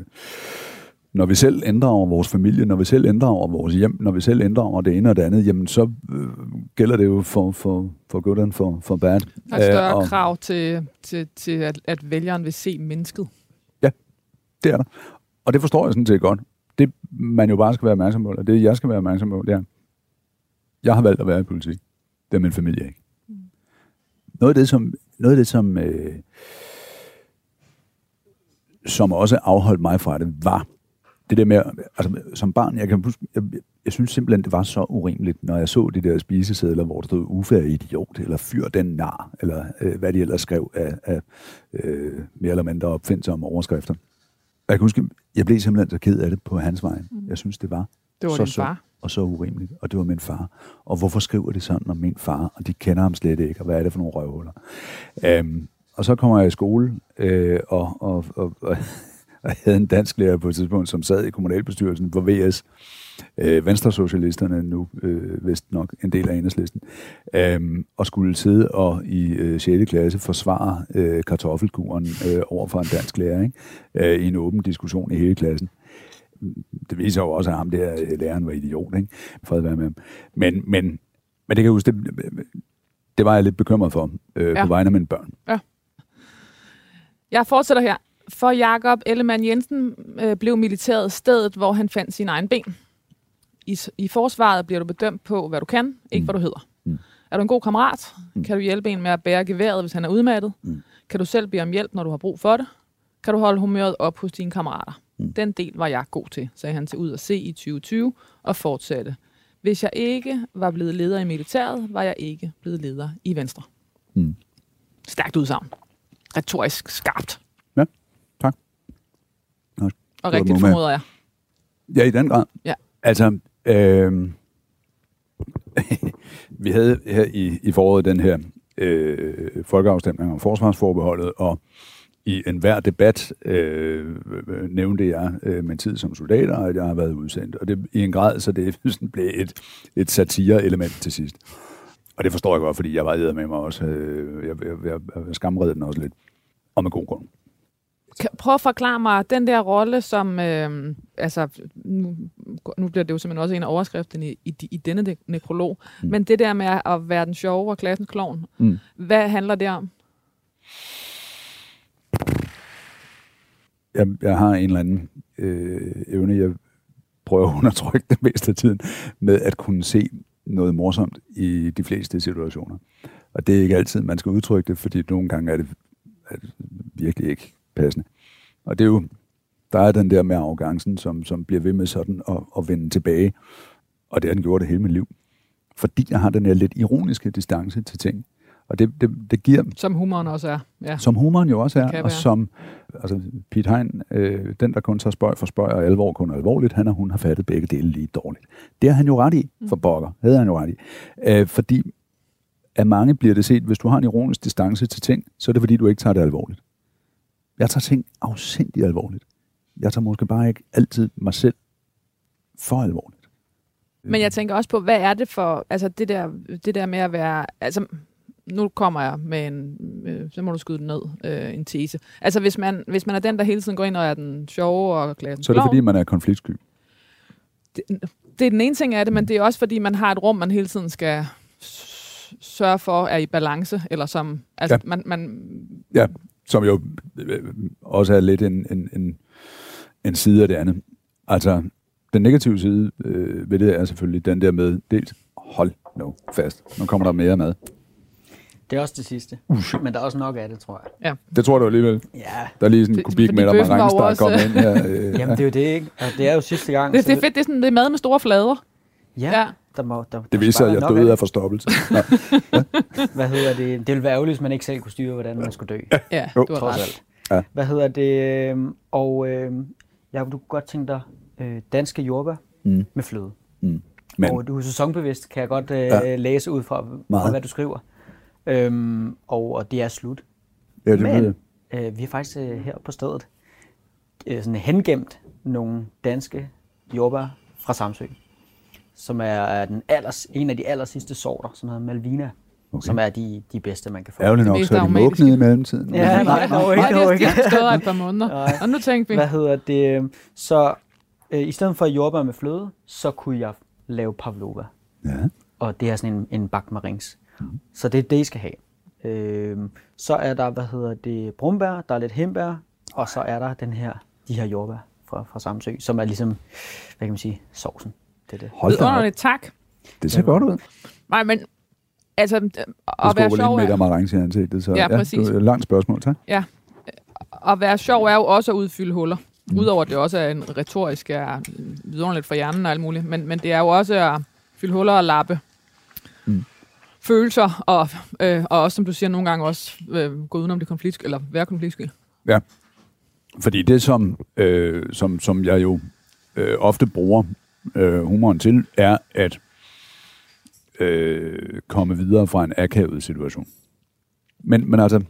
når vi selv ændrer over vores familie, når vi selv ændrer over vores hjem, når vi selv ændrer over det ene og det andet, jamen så øh, gælder det jo for, for, for good and for, for bad. Der er større Øh, og krav til, til, til at, at vælgeren vil se mennesket. Det er der. Og det forstår jeg sådan set godt. Det man jo bare skal være opmærksom på, og det jeg skal være opmærksom på, det er, jeg har valgt at være i politik. Det er min familie ikke. Noget af det, som, noget af det, som, øh, som også afholdt mig fra det, var det der med, altså som barn, jeg kan huske, jeg, jeg synes simpelthen, det var så urimeligt, når jeg så de der spisesedler, hvor der stod er idiot, eller fyr den nar, eller øh, hvad de ellers skrev af, af øh, mere eller mindre opfindsomme overskrifter. Og Jeg kan huske, jeg blev simpelthen så ked af det på hans vej. Jeg synes, det var Det var så så- og så urimeligt, og det var min far. Og hvorfor skriver de sådan om min far, og de kender ham slet ikke, og hvad er det for nogle røvhuller? Um, og så kommer jeg i skole, øh, og, og, og, og jeg havde en dansk lærer på et tidspunkt, som sad i kommunalbestyrelsen for VS, øh, Venstresocialisterne nu, øh, vist nok en del af enhedslisten, øh, og skulle sidde og i øh, 6. klasse forsvare øh, kartoffelkuren øh, over for en dansk lærer, ikke? Øh, i en åben diskussion i hele klassen det viser jo også, at ham der øh, læreren var idiot, ikke? Fred være med ham. Men, men, men det kan jeg huske, det, det var jeg lidt bekymret for, øh, Ja. ja. på vegne af mine børn. Jeg fortsætter her. For Jakob Ellemann Jensen øh, blev militæret stedet, hvor han fandt sin egen ben. I, I forsvaret bliver du bedømt på, hvad du kan, ikke Mm. hvad du hedder. Mm. Er du en god kammerat? Mm. Kan du hjælpe en med at bære geværet, hvis han er udmattet? Mm. Kan du selv bede om hjælp, når du har brug for det? Kan du holde humøret op hos dine kammerater? Mm. Den del var jeg god til, sagde han til ud at se i 2020 og fortsatte. Hvis jeg ikke var blevet leder i militæret, var jeg ikke blevet leder i Venstre. Mm. Stærkt udsagn. Retorisk skarpt. Ja, tak. Nå, Og rigtigt formoder jeg. Ja, i den grad. Ja. Altså, Øh, vi havde her i, i foråret den her øh, folkeafstemning om forsvarsforbeholdet, og i enhver debat øh, nævnte jeg øh, min tid som soldat, og at jeg har været udsendt. Og det i en grad, så det sådan blev et, et satire-element til sidst. Og det forstår jeg godt, fordi jeg var med mig også. Øh, jeg, jeg, jeg, jeg den også lidt. Og med god grund. Prøv at forklare mig den der rolle, som... Øh, altså, nu, nu bliver det jo simpelthen også en af overskrifterne i, i, i denne ne- nekrolog. Mm. Men det der med at være den sjove og klassens klovn, Mm. hvad handler det om? jeg, jeg har en eller anden øh, evne, jeg prøver at undertrykke det meste af tiden, med at kunne se noget morsomt i de fleste situationer. Og det er ikke altid, man skal udtrykke det, fordi nogle gange er det, er det virkelig ikke passende. Og det er jo, der er den der med arrogancen, som, som bliver ved med sådan at, at vende tilbage. Og det har den gjort det hele mit liv. Fordi jeg har den her lidt ironiske distance til ting. Og det, det, det giver, Som humoren også er. Ja. som humoren jo også er, og være. som altså Pete Hein, øh, den der kun tager spøj for spøj og alvor kun alvorligt, han og hun har fattet begge dele lige dårligt. Det har han jo ret i, for bokker, havde han jo ret i. Øh, fordi af mange bliver det set, hvis du har en ironisk distance til ting, så er det fordi, du ikke tager det alvorligt. Jeg tager ting afsindigt alvorligt. Jeg tager måske bare ikke altid mig selv for alvorligt. Men jeg tænker også på, hvad er det for, altså det der, det der med at være, altså nu kommer jeg med en, øh, så må du skyde den ned, øh, en tese. Altså hvis man, hvis man er den, der hele tiden går ind og er den sjove og klassen Så er det fordi, man er konfliktsky. det, det er den ene ting af det, men det er også fordi, man har et rum, man hele tiden skal sørge for er i balance, eller som, altså Ja. man, man, Ja, som jo øh, også er lidt en, en, en, en side af det andet. Altså, den negative side øh, ved det er selvfølgelig den der med, dels, hold nu fast, nu kommer der mere mad. Det er også det sidste. Men der er også nok af det, tror jeg. Det tror du alligevel. Ja, Der er lige sådan en kubikmeter jo der er kommet ind her. Øh, jamen det er jo det, ikke? Og det er jo sidste gang. det, det er fedt, det er, sådan, det er mad med store flader. Ja, Ja. der må, der, det viser at jeg døde af af forstoppelse. Det. Hvad hedder det? Det ville være ærgerligt, hvis man ikke selv kunne styre, hvordan man skulle dø. Ja, du har ret. alt. Hvad hedder det? øhm, Og øh, jeg du kunne godt tænke dig øh, danske jordbær Mm. med fløde. Men Og du er sæsonbevidst, kan jeg godt øh, Ja. ja. læse ud fra, fra, hvad du skriver. Øhm, og, og det er slut. ja, det. Men øh, vi har faktisk øh, her på stedet øh, sådan hengemt nogle danske jordbær fra Samsø, som er, er den allers, en af de aller sidste sorter, som hedder Malvina, Okay. som er de, de bedste, man kan få. Ærgerligt nok, så er de mugne i mellemtiden. Ja, nej, Nej, det dog er ikke. de har stået et par måneder. Nej. Og nu tænkte vi, Hvad hedder det? Så øh, i stedet for jordbær med fløde, så kunne jeg lave pavlova. Ja. og det er sådan en, en bagt marings. Så det er det, I skal have. Øhm, så er der, hvad hedder det, brumbær, der er lidt hembær, og så er der den her, de her jordbær fra, fra Samsø, som er ligesom, hvad kan man sige, sovsen. Det er det. Hold da tak. Det ser godt ud. Nej, men altså, at Du være sjov meter er, marengs i ansigtet. Så, Ja, præcis. det er et langt spørgsmål, tak. at være sjov er jo også at udfylde huller. Udover at det også er en retorisk er vidunderligt for hjernen og alt muligt. Men, men det er jo også at fylde huller og lappe. Mm. Følelser, og, øh, og også, som du siger, nogle gange også øh, gå udenom det konflikt, eller være konfliktsky. Fordi det, som, øh, som, som jeg jo øh, ofte bruger øh, humoren til, er at øh, komme videre fra en akavet situation. Men, men altså,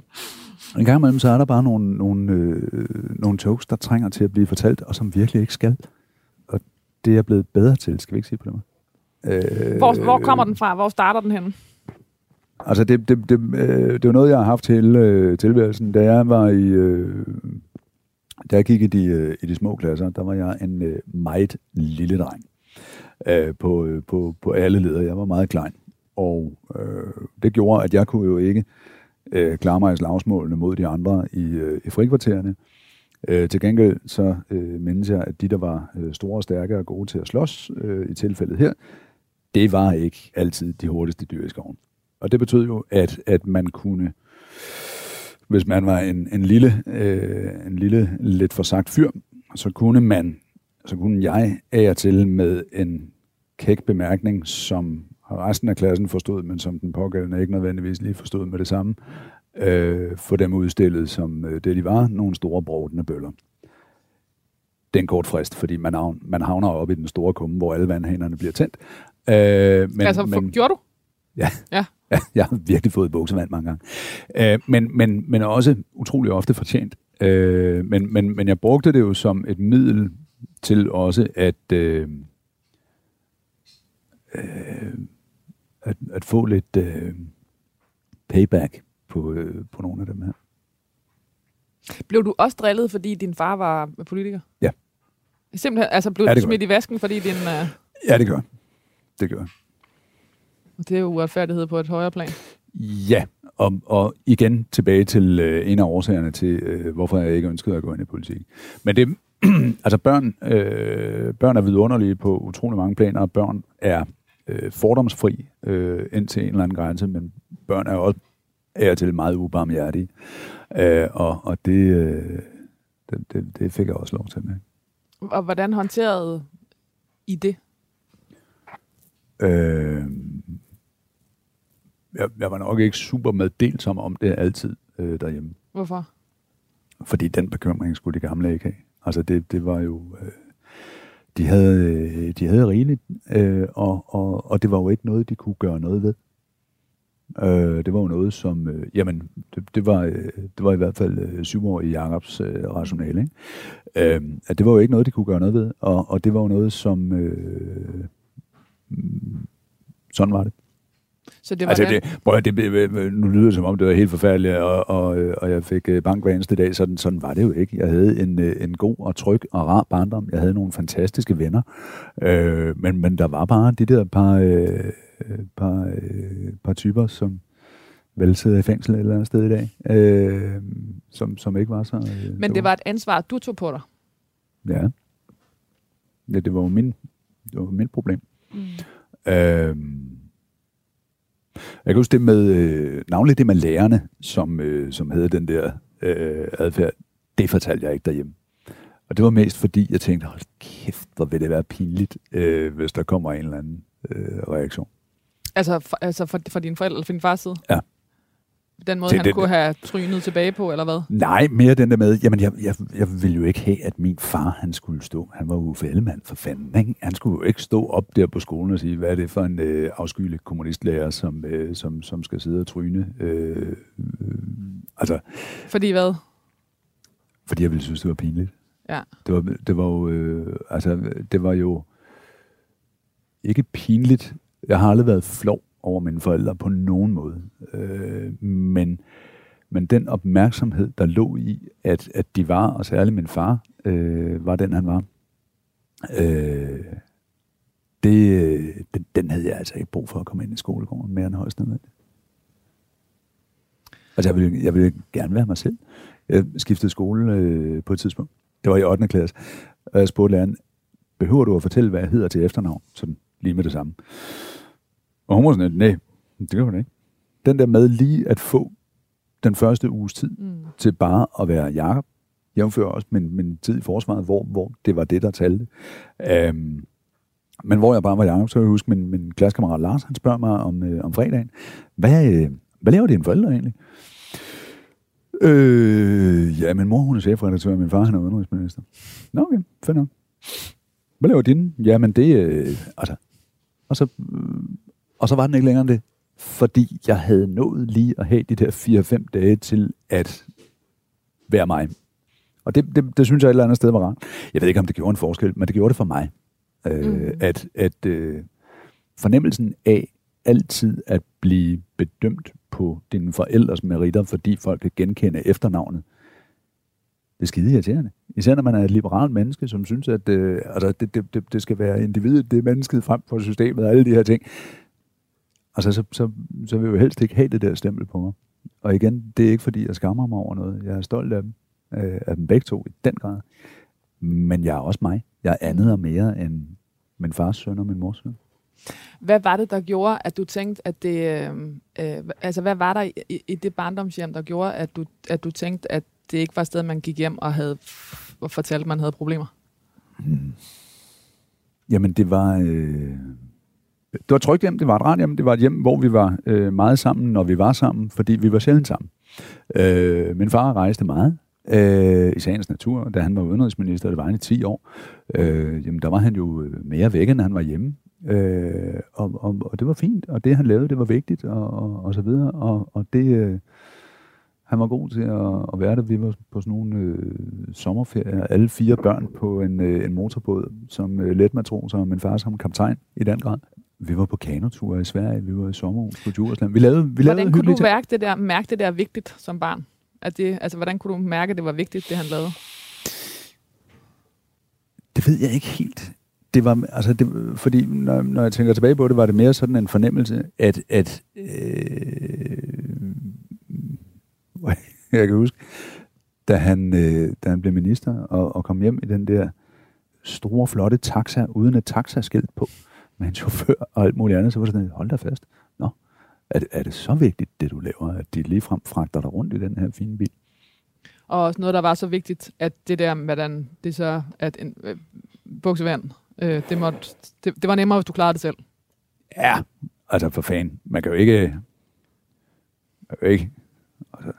en gang imellem, så er der bare nogle, nogle, øh, nogle jokes, der trænger til at blive fortalt, og som virkelig ikke skal. Og det er jeg blevet bedre til, skal vi ikke sige på det måde? Øh, Hvor, hvor kommer den fra? Hvor starter den henne? Altså, det, det, det, øh, det var noget, jeg har haft hele øh, tilværelsen. Da jeg var i... Øh, da jeg gik i de, øh, i de små klasser, der var jeg en øh, meget lille dreng øh, på, øh, på, på alle ledere. Jeg var meget klein. Og øh, det gjorde, at jeg kunne jo ikke øh, klare mig i slagsmålene mod de andre i, øh, i frikvartererne. Øh, til gengæld så øh, mindes jeg, at de, der var øh, store stærke og gode til at slås, øh, i tilfældet her, det var ikke altid de hurtigste dyr i skoven. Og det betød jo, at, at man kunne, hvis man var en, en lille, øh, en lille, lidt for sagt fyr, så kunne man, så kunne jeg af og til med en kæk bemærkning, som resten af klassen forstod, men som den pågældende ikke nødvendigvis lige forstod med det samme, øh, få dem udstillet som øh, det, de var, nogle store brodende bøller. det er en kort frist, fordi man, havner, man havner oppe i den store kumme, hvor alle vandhanerne bliver tændt. Øh, men, altså, men, gjorde du? Ja. ja. Ja. Jeg har virkelig fået buksevand mange gange. Øh, men, men, men også utrolig ofte fortjent. Øh, men, men, men jeg brugte det jo som et middel til også at, øh, øh, at, at få lidt øh, payback på, øh, på nogle af dem her. Blev du også drillet, fordi din far var politiker? Ja. Simpelthen, altså blev ja, du smidt i vasken, fordi din... Uh... Ja, det gør Det gør Og det er jo uretfærdighed på et højere plan. Ja, og, og igen tilbage til øh, en af årsagerne til, øh, hvorfor jeg ikke ønskede at gå ind i politik. Men det, altså børn, øh, børn er vidunderlige på utrolig mange planer, og børn er øh, fordomsfri øh, indtil en eller anden grænse, men børn er også er til meget ubarmhjertige. Øh, og og det, øh, det, det, det fik jeg også lov til med. Og hvordan håndterede I det? Øh, jeg, jeg var nok ikke super meddelsom om det altid øh, derhjemme. Hvorfor? Fordi den bekymring skulle de gamle ikke have. Altså det, det var jo... Øh, de havde, øh, de havde rigeligt, øh, og, og, og det var jo ikke noget, de kunne gøre noget ved. Øh, det var jo noget, som, øh, jamen, det, det, var, øh, det var i hvert fald øh, syv år i Jacobs øh, rationale. Ikke? Øh, at det var jo ikke noget, de kunne gøre noget ved, og, og det var jo noget, som, øh, sådan var det. Så det var altså, det, prøv, det, nu lyder det som om, det var helt forfærdeligt, og, og, og jeg fik øh, bank hver eneste dag. Sådan, sådan var det jo ikke. Jeg havde en, øh, en god og tryg og rar barndom. Jeg havde nogle fantastiske venner. Øh, men, men der var bare de der par, øh, par, øh, par typer, som vel sidder i fængsel et eller andet sted i dag, øh, som, som ikke var så... Øh, men det var et ansvar, du tog på dig? Ja. Ja, det var jo min, det var mit problem. Mm. Øh, jeg kan huske det med, øh, navnligt det med lærerne, som, øh, som havde den der øh, adfærd. Det fortalte jeg ikke derhjemme. Og det var mest fordi, jeg tænkte, hold kæft, hvor vil det være pinligt, øh, hvis der kommer en eller anden øh, reaktion. Altså, for, altså for, for din forældre eller for din fars side? Ja. Den måde, det, han det, kunne have trynet tilbage på, eller hvad? Nej, mere den der med, jamen jeg, jeg, jeg ville jo ikke have, at min far, han skulle stå, han var jo Ellemann for fanden, ikke? han skulle jo ikke stå op der på skolen og sige, hvad er det for en øh, afskyelig kommunistlærer, som, øh, som, som skal sidde og tryne. Øh, øh, altså, fordi hvad? Fordi jeg ville synes, det var pinligt. Ja. Det var, det var jo, øh, altså, det var jo ikke pinligt. Jeg har aldrig været flov over mine forældre på nogen måde. Øh, men, men den opmærksomhed, der lå i, at, at de var, og særligt min far, øh, var den, han var, øh, det, den, den havde jeg altså ikke brug for at komme ind i skolegården mere end højst nødvendigt. Altså, jeg ville, jeg ville gerne være mig selv. Jeg skiftede skole øh, på et tidspunkt. Det var i 8. klasse. Og jeg spurgte læreren, behøver du at fortælle, hvad jeg hedder til efternavn? Sådan lige med det samme. Og hun var sådan, nej, det gør hun ikke. Den der med lige at få den første uges tid mm. til bare at være Jakob, jævnfører også min, min tid i forsvaret, hvor, hvor det var det, der talte. Um, men hvor jeg bare var Jacob, så jeg huske, min, min klassekammerat Lars, han spørger mig om, øh, om fredagen, hvad, øh, hvad laver dine forældre egentlig? Øh, ja, min mor hun er chefredaktør, og min far han er udenrigsminister. Nå, okay, fedt nok. Hvad laver dine? Jamen det, øh, altså, og så øh, og så var den ikke længere end det, fordi jeg havde nået lige at have de der 4-5 dage til at være mig. Og det, det, det synes jeg et eller andet sted var rart. Jeg ved ikke, om det gjorde en forskel, men det gjorde det for mig. Øh, mm. At, at øh, fornemmelsen af altid at blive bedømt på dine forældres meritter, fordi folk kan genkende efternavnet, det er skide irriterende. Især når man er et liberalt menneske, som synes, at øh, altså, det, det, det, det skal være individet, det er mennesket frem for systemet og alle de her ting. Altså, så, så, så vil jeg jo helst ikke have det der stempel på mig. Og igen, det er ikke fordi, jeg skammer mig over noget. Jeg er stolt af dem. Øh, af dem begge to i den grad. Men jeg er også mig. Jeg er andet og mere end min fars søn og min mors søn. Hvad var det, der gjorde, at du tænkte, at det... Øh, øh, altså, hvad var der i, i, i det barndomshjem, der gjorde, at du, at du tænkte, at det ikke var et sted, man gik hjem og havde og fortalte, at man havde problemer? Hmm. Jamen, det var... Øh det var trygt hjem, det var et rart hjem, det var et hjem, hvor vi var øh, meget sammen, når vi var sammen, fordi vi var sjældent sammen. Øh, min far rejste meget, øh, i sagens natur, da han var udenrigsminister, det var han i 10 år, øh, jamen der var han jo øh, mere væk, end han var hjemme. Øh, og, og, og det var fint, og det han lavede, det var vigtigt, og, og, og så videre, og, og det... Øh, han var god til at, at være der. Vi var på sådan nogle øh, sommerferier, alle fire børn på en, øh, en motorbåd, som øh, letmatroser, og min far som kaptajn i den grad. Vi var på kanoture i Sverige, vi var i sommerhus på Djursland. Vi lavede, vi lavede Hvordan kunne du mærke det, der, mærke det der vigtigt som barn? At det, altså, hvordan kunne du mærke, at det var vigtigt, det han lavede? Det ved jeg ikke helt. Det var, altså det, fordi når, når jeg tænker tilbage på det, var det mere sådan en fornemmelse, at, at øh, jeg kan huske, da han, øh, da han blev minister og, og kom hjem i den der store, flotte taxa, uden et taxaskilt på, med en chauffør og alt muligt andet, så var det sådan, hold da fast. Nå, er det, er det så vigtigt, det du laver, at de ligefrem fragter dig rundt i den her fine bil? Og også noget, der var så vigtigt, at det der, hvordan det så, at en øh, buksevand, øh, det, måtte, det, det var nemmere, hvis du klarede det selv. Ja, altså for fanden. Man kan jo ikke... Man kan jo ikke altså,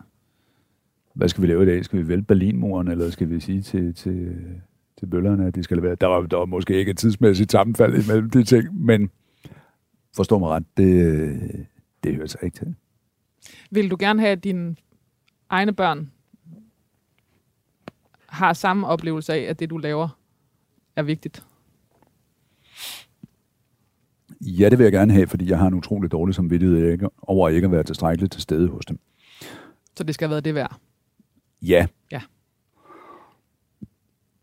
hvad skal vi lave i dag? Skal vi vælge Berlinmuren, eller skal vi sige til, til, til bøllerne, at de skal levere? Der var, der var måske ikke et tidsmæssigt sammenfald imellem de ting, men forstå mig ret, det, det hører sig ikke til. Vil du gerne have, at dine egne børn har samme oplevelse af, at det, du laver, er vigtigt? Ja, det vil jeg gerne have, fordi jeg har en utrolig dårlig samvittighed over ikke at være tilstrækkeligt til stede hos dem. Så det skal have været det værd? Ja. Ja.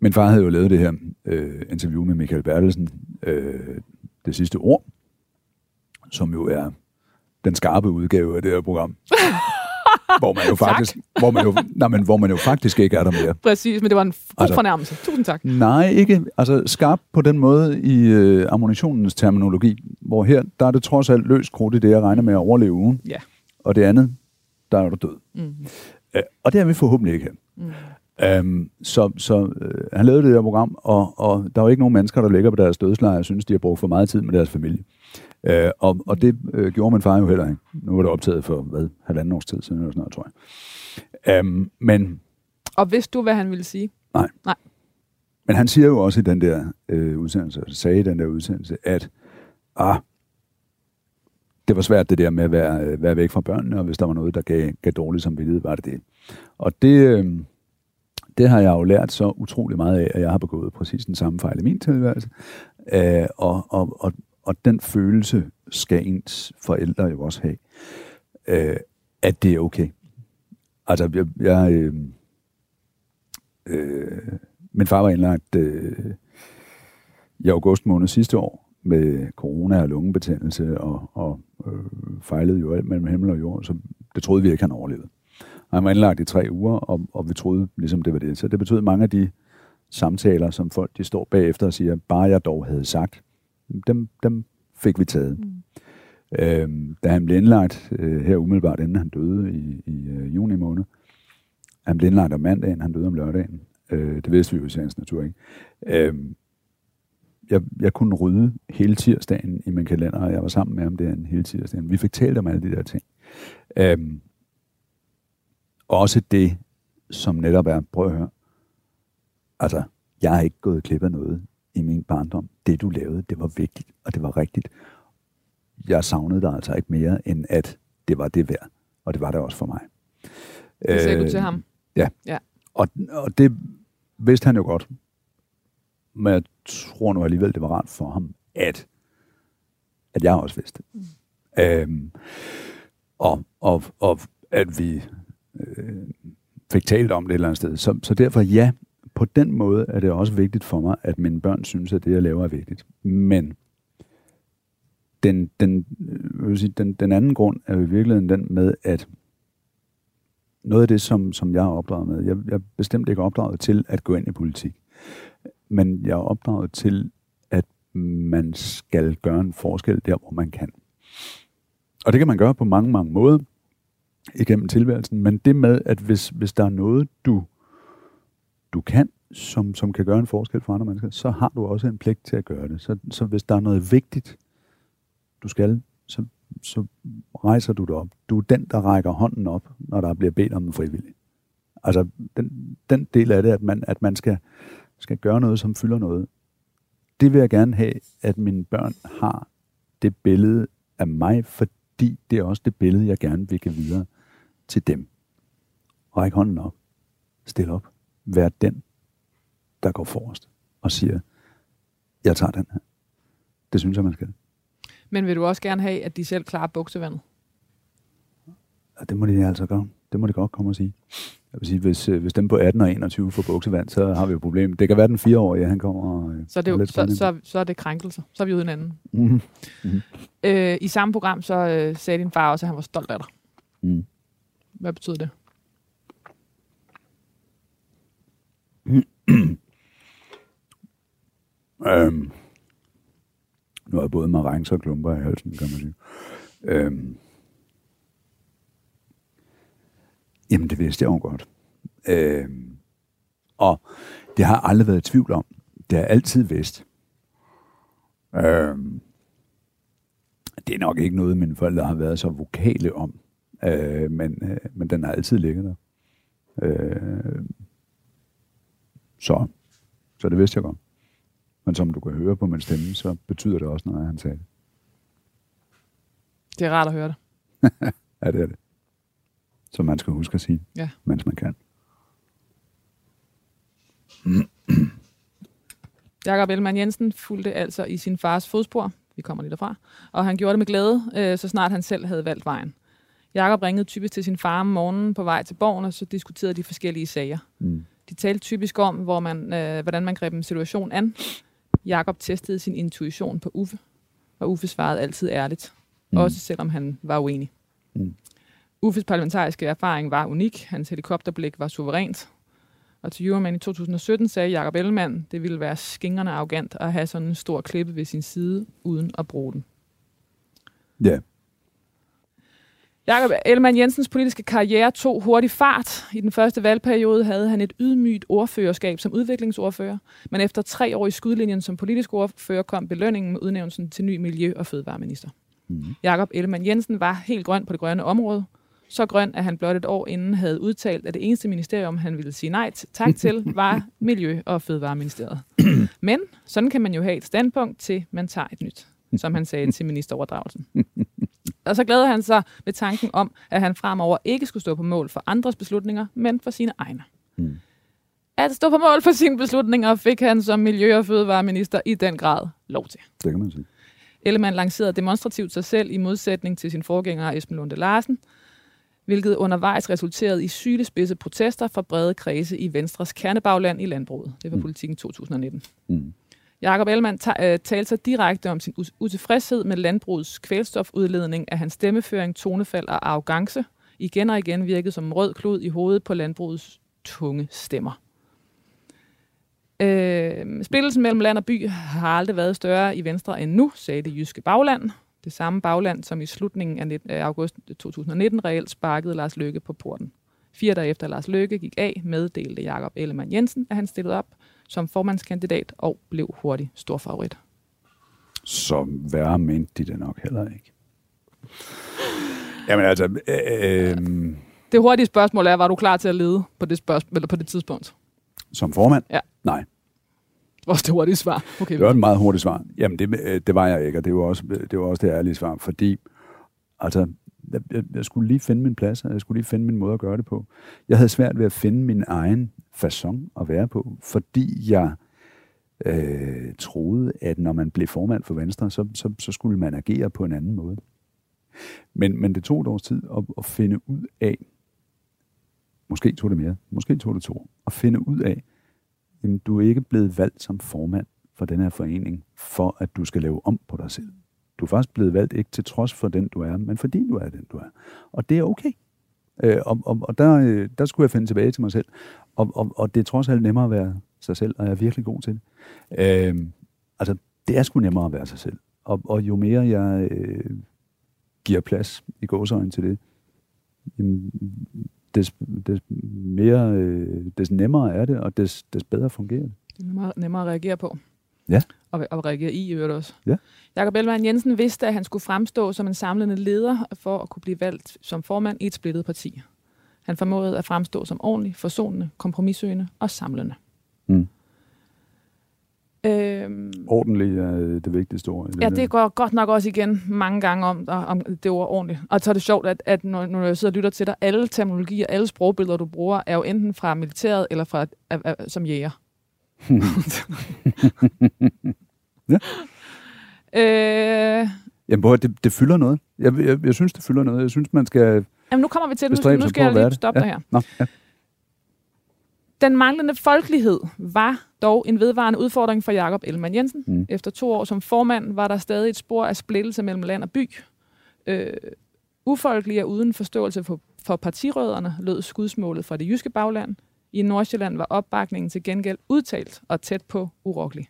Min far havde jo lavet det her øh, interview med Michael Bertelsen, øh, det sidste ord, som jo er den skarpe udgave af det her program. hvor man jo faktisk, hvor man jo, nej, men hvor man jo faktisk ikke er der mere. Præcis, men det var en god altså, fornærmelse. Tusind tak. Nej, ikke. Altså skarp på den måde i øh, ammunitionens terminologi, hvor her, der er det trods alt løst krudt i det, jeg regner med at overleve ugen. Ja. Og det andet, der er du død. Mm. Øh, og det er vi forhåbentlig ikke her. Mm. Øhm, så så øh, han lavede det her program, og, og der er jo ikke nogen mennesker, der ligger på deres dødsleje og synes, de har brugt for meget tid med deres familie. Øh, og, og det øh, gjorde min far jo heller ikke. Nu var det optaget for, hvad, halvanden års tid siden, eller sådan noget, tror jeg. Øhm, men... Og vidste du, hvad han ville sige? Nej. Nej. Men han siger jo også i den der øh, udsendelse, sagde i den der udsendelse, at ah, det var svært det der med at være, øh, være væk fra børnene, og hvis der var noget, der gav, gav dårligt samvittighed, var det det. Og det, øh, det har jeg jo lært så utrolig meget af, at jeg har begået præcis den samme fejl i min tilværelse. Øh, og, og, og, og den følelse skal ens forældre jo også have, øh, at det er okay. Altså, jeg, jeg øh, øh, min far var indlagt øh, i august måned sidste år med corona og lungebetændelse og, og øh, fejlede jo alt mellem himmel og jord, så det troede vi ikke, han overlevede. Han var indlagt i tre uger, og, og vi troede ligesom det var det. Så det betød mange af de samtaler, som folk de står bagefter og siger, bare jeg dog havde sagt, dem, dem fik vi taget. Mm. Øhm, da han blev indlagt øh, her umiddelbart, inden han døde i, i øh, juni måned, han blev indlagt om mandagen, han døde om lørdagen. Øh, det vidste vi jo i sagens natur ikke. Øhm, jeg, jeg kunne rydde hele tirsdagen i min kalender, og jeg var sammen med ham der en hele tirsdagen. Vi fik talt om alle de der ting. Øhm, også det, som netop er, prøv at høre, altså, jeg har ikke gået klip af noget i min barndom. Det, du lavede, det var vigtigt, og det var rigtigt. Jeg savnede dig altså ikke mere, end at det var det værd. Og det var det også for mig. Det sagde øh, du til ham? Ja. ja. Og, og det vidste han jo godt. Men jeg tror nu alligevel, det var rart for ham, at, at jeg også vidste. Mm. Øhm, og, og, og at vi øh, fik talt om det et eller andet sted. Så, så derfor ja, på den måde er det også vigtigt for mig, at mine børn synes, at det, jeg laver, er vigtigt. Men den, den, øh, jeg vil sige, den, den anden grund er jo i virkeligheden den med, at noget af det, som, som jeg er opdraget med, jeg, jeg er bestemt ikke opdraget til at gå ind i politik, men jeg er opdraget til, at man skal gøre en forskel der, hvor man kan. Og det kan man gøre på mange, mange måder igennem tilværelsen, men det med, at hvis, hvis der er noget, du, du kan, som, som kan gøre en forskel for andre mennesker, så har du også en pligt til at gøre det. Så, så hvis der er noget vigtigt, du skal, så, så rejser du dig op. Du er den, der rækker hånden op, når der bliver bedt om en frivillig. Altså, den, den del af det, at man, at man skal, skal gøre noget, som fylder noget, det vil jeg gerne have, at mine børn har det billede af mig, fordi det er også det billede, jeg gerne vil give videre til dem. Ræk hånden op. Stil op. Vær den, der går forrest og siger, jeg tager den her. Det synes jeg, man skal. Men vil du også gerne have, at de selv klarer buksevandet? Og det må de altså gøre. Det må de godt komme og sige. Jeg vil sige, hvis, øh, hvis dem på 18 og 21 får buksevand, så har vi jo et problem. Det kan være den fireårige, han kommer og... øh, Så er, det jo, så, så, så er det krænkelser. Så er vi uden anden. Mhm. Øh, I samme program så øh, sagde din far også, at han var stolt af dig. Mm. Hvad betyder det? Øhm, nu har jeg både marengs og klumper i halsen, kan man sige. Øhm, jamen, det vidste jeg jo godt. Øhm, og det har jeg aldrig været i tvivl om. Det har jeg altid vidst. Øhm, det er nok ikke noget, mine forældre har været så vokale om. Øh, men, øh, men den har altid ligget der. Øh, så, så det vidste jeg godt. Men som du kan høre på min stemme, så betyder det også noget, han sagde det. Det er rart at høre det. Ja, det er det. Så man skal huske at sige, Ja. mens man kan. Jakob Ellemann Jensen fulgte altså i sin fars fodspor. Vi kommer lige derfra. Og han gjorde det med glæde, øh, så snart han selv havde valgt vejen. Jakob ringede typisk til sin far om morgenen på vej til borgen, og så diskuterede de forskellige sager. Mm. De talte typisk om, hvor man, øh, hvordan man greb en situation an. Jakob testede sin intuition på Uffe, og Uffe svarede altid ærligt. Mm. Også selvom han var uenig. Mm. Uffes parlamentariske erfaring var unik. Hans helikopterblik var suverænt. Og til Euroman i 2017 sagde Jakob Ellemann, det ville være skingerne arrogant at have sådan en stor klippe ved sin side, uden at bruge den. Ja, Jakob Ellemann Jensens politiske karriere tog hurtig fart. I den første valgperiode havde han et ydmygt ordførerskab som udviklingsordfører, men efter tre år i skudlinjen som politisk ordfører kom belønningen med udnævnelsen til ny miljø- og fødevareminister. mm. Jakob Ellemann Jensen var helt grøn på det grønne område. Så grøn, at han blot et år inden havde udtalt, at det eneste ministerium, han ville sige nej tak til, var Miljø- og Fødevareministeriet. Men sådan kan man jo have et standpunkt til, man tager et nyt, som han sagde til ministeroverdragelsen. Og så glæder han sig ved tanken om, at han fremover ikke skulle stå på mål for andres beslutninger, men for sine egne. Mm. At stå på mål for sine beslutninger fik han som Miljø- og Fødevareminister i den grad lov til. det kan man sige. Ellemann lancerede demonstrativt sig selv i modsætning til sin forgænger Esben Lunde Larsen, hvilket undervejs resulterede i sylespidse protester fra brede kredse i Venstres kernebagland i landbruget. Det var Mm. politikken 2019. Mm. Jakob Ellemann øh, talte sig direkte om sin utilfredshed med landbrugets kvælstofudledning af hans stemmeføring, tonefald og arrogance. Igen og igen virkede som en rød klud i hovedet på landbrugets tunge stemmer. Øh, splittelsen mellem land og by har aldrig været større i Venstre end nu, sagde det jyske bagland. Det samme bagland, som i slutningen af af øh, august 2019 reelt sparkede Lars Løkke på porten. Fire dage efter Lars Løkke gik af, meddelte Jakob Ellemann Jensen, at han stillede op som formandskandidat og blev hurtigt stor favorit. Så værre mente de det nok heller ikke. Jamen altså, øh, øh, Det hurtige spørgsmål er, var du klar til at lede på det, spørgsmål, eller på det tidspunkt? som formand? Ja. Nej, Det var også det hurtige svar. Okay, det var et meget hurtigt svar. Jamen, det, øh, det var jeg ikke, og det var også det, var også det ærlige svar, fordi altså, jeg, jeg, jeg skulle lige finde min plads, og jeg skulle lige finde min måde at gøre det på. Jeg havde svært ved at finde min egen façon at være på, fordi jeg øh, troede, at når man blev formand for Venstre, så, så, så skulle man agere på en anden måde. Men, men det tog et års tid at, at finde ud af, måske tog det mere, måske tog det to at finde ud af, at du er ikke blevet valgt som formand for den her forening, for at du skal lave om på dig selv. Du er faktisk blevet valgt ikke til trods for den, du er, men fordi du er den, du er. Og det er okay. Øh, og og, og der, øh, der skulle jeg finde tilbage til mig selv. Og, og, og det er trods alt nemmere at være sig selv, og jeg er virkelig god til det. Øh, altså, det er sgu nemmere at være sig selv. Og, og jo mere jeg øh, giver plads i gåsøjne til det, jamen, des, des, mere, øh, des nemmere er det, og des, des bedre fungerer det. Det er nemmere, nemmere at reagere på. Ja. Og, og reagere i, i øvrigt også. Ja. Jakob Ellemann Jensen vidste, at han skulle fremstå som en samlende leder for at kunne blive valgt som formand i et splittet parti. Han formåede at fremstå som ordentlig, forsonende, kompromissøgende og samlende. Mm. Øhm, Ordentlig er det vigtigste ord. Ja, det går godt nok også igen mange gange om, om det ord ordentligt. Og så er det sjovt, at, at når, når jeg sidder og lytter til dig, alle terminologier, alle sprogbilleder, du bruger, er jo enten fra militæret eller fra uh, uh, som jæger. Ja. øh, Jamen, prøv, det, det fylder noget. Jeg, jeg, jeg synes, det fylder noget. Jeg synes, man skal jamen, nu kommer vi til det. Nu, bestræbe nu skal jeg lige stoppe Ja. dig her. Nå, ja. Den manglende folkelighed var dog en vedvarende udfordring for Jakob Ellemann Jensen. Mm. Mm. Efter to år som formand var der stadig et spor af splittelse mellem land og by. Øh, ufolkelig og uden forståelse for, for partirødderne lød skudsmålet fra det jyske bagland. I Nordsjælland var opbakningen til gengæld udtalt og tæt på urokkelig.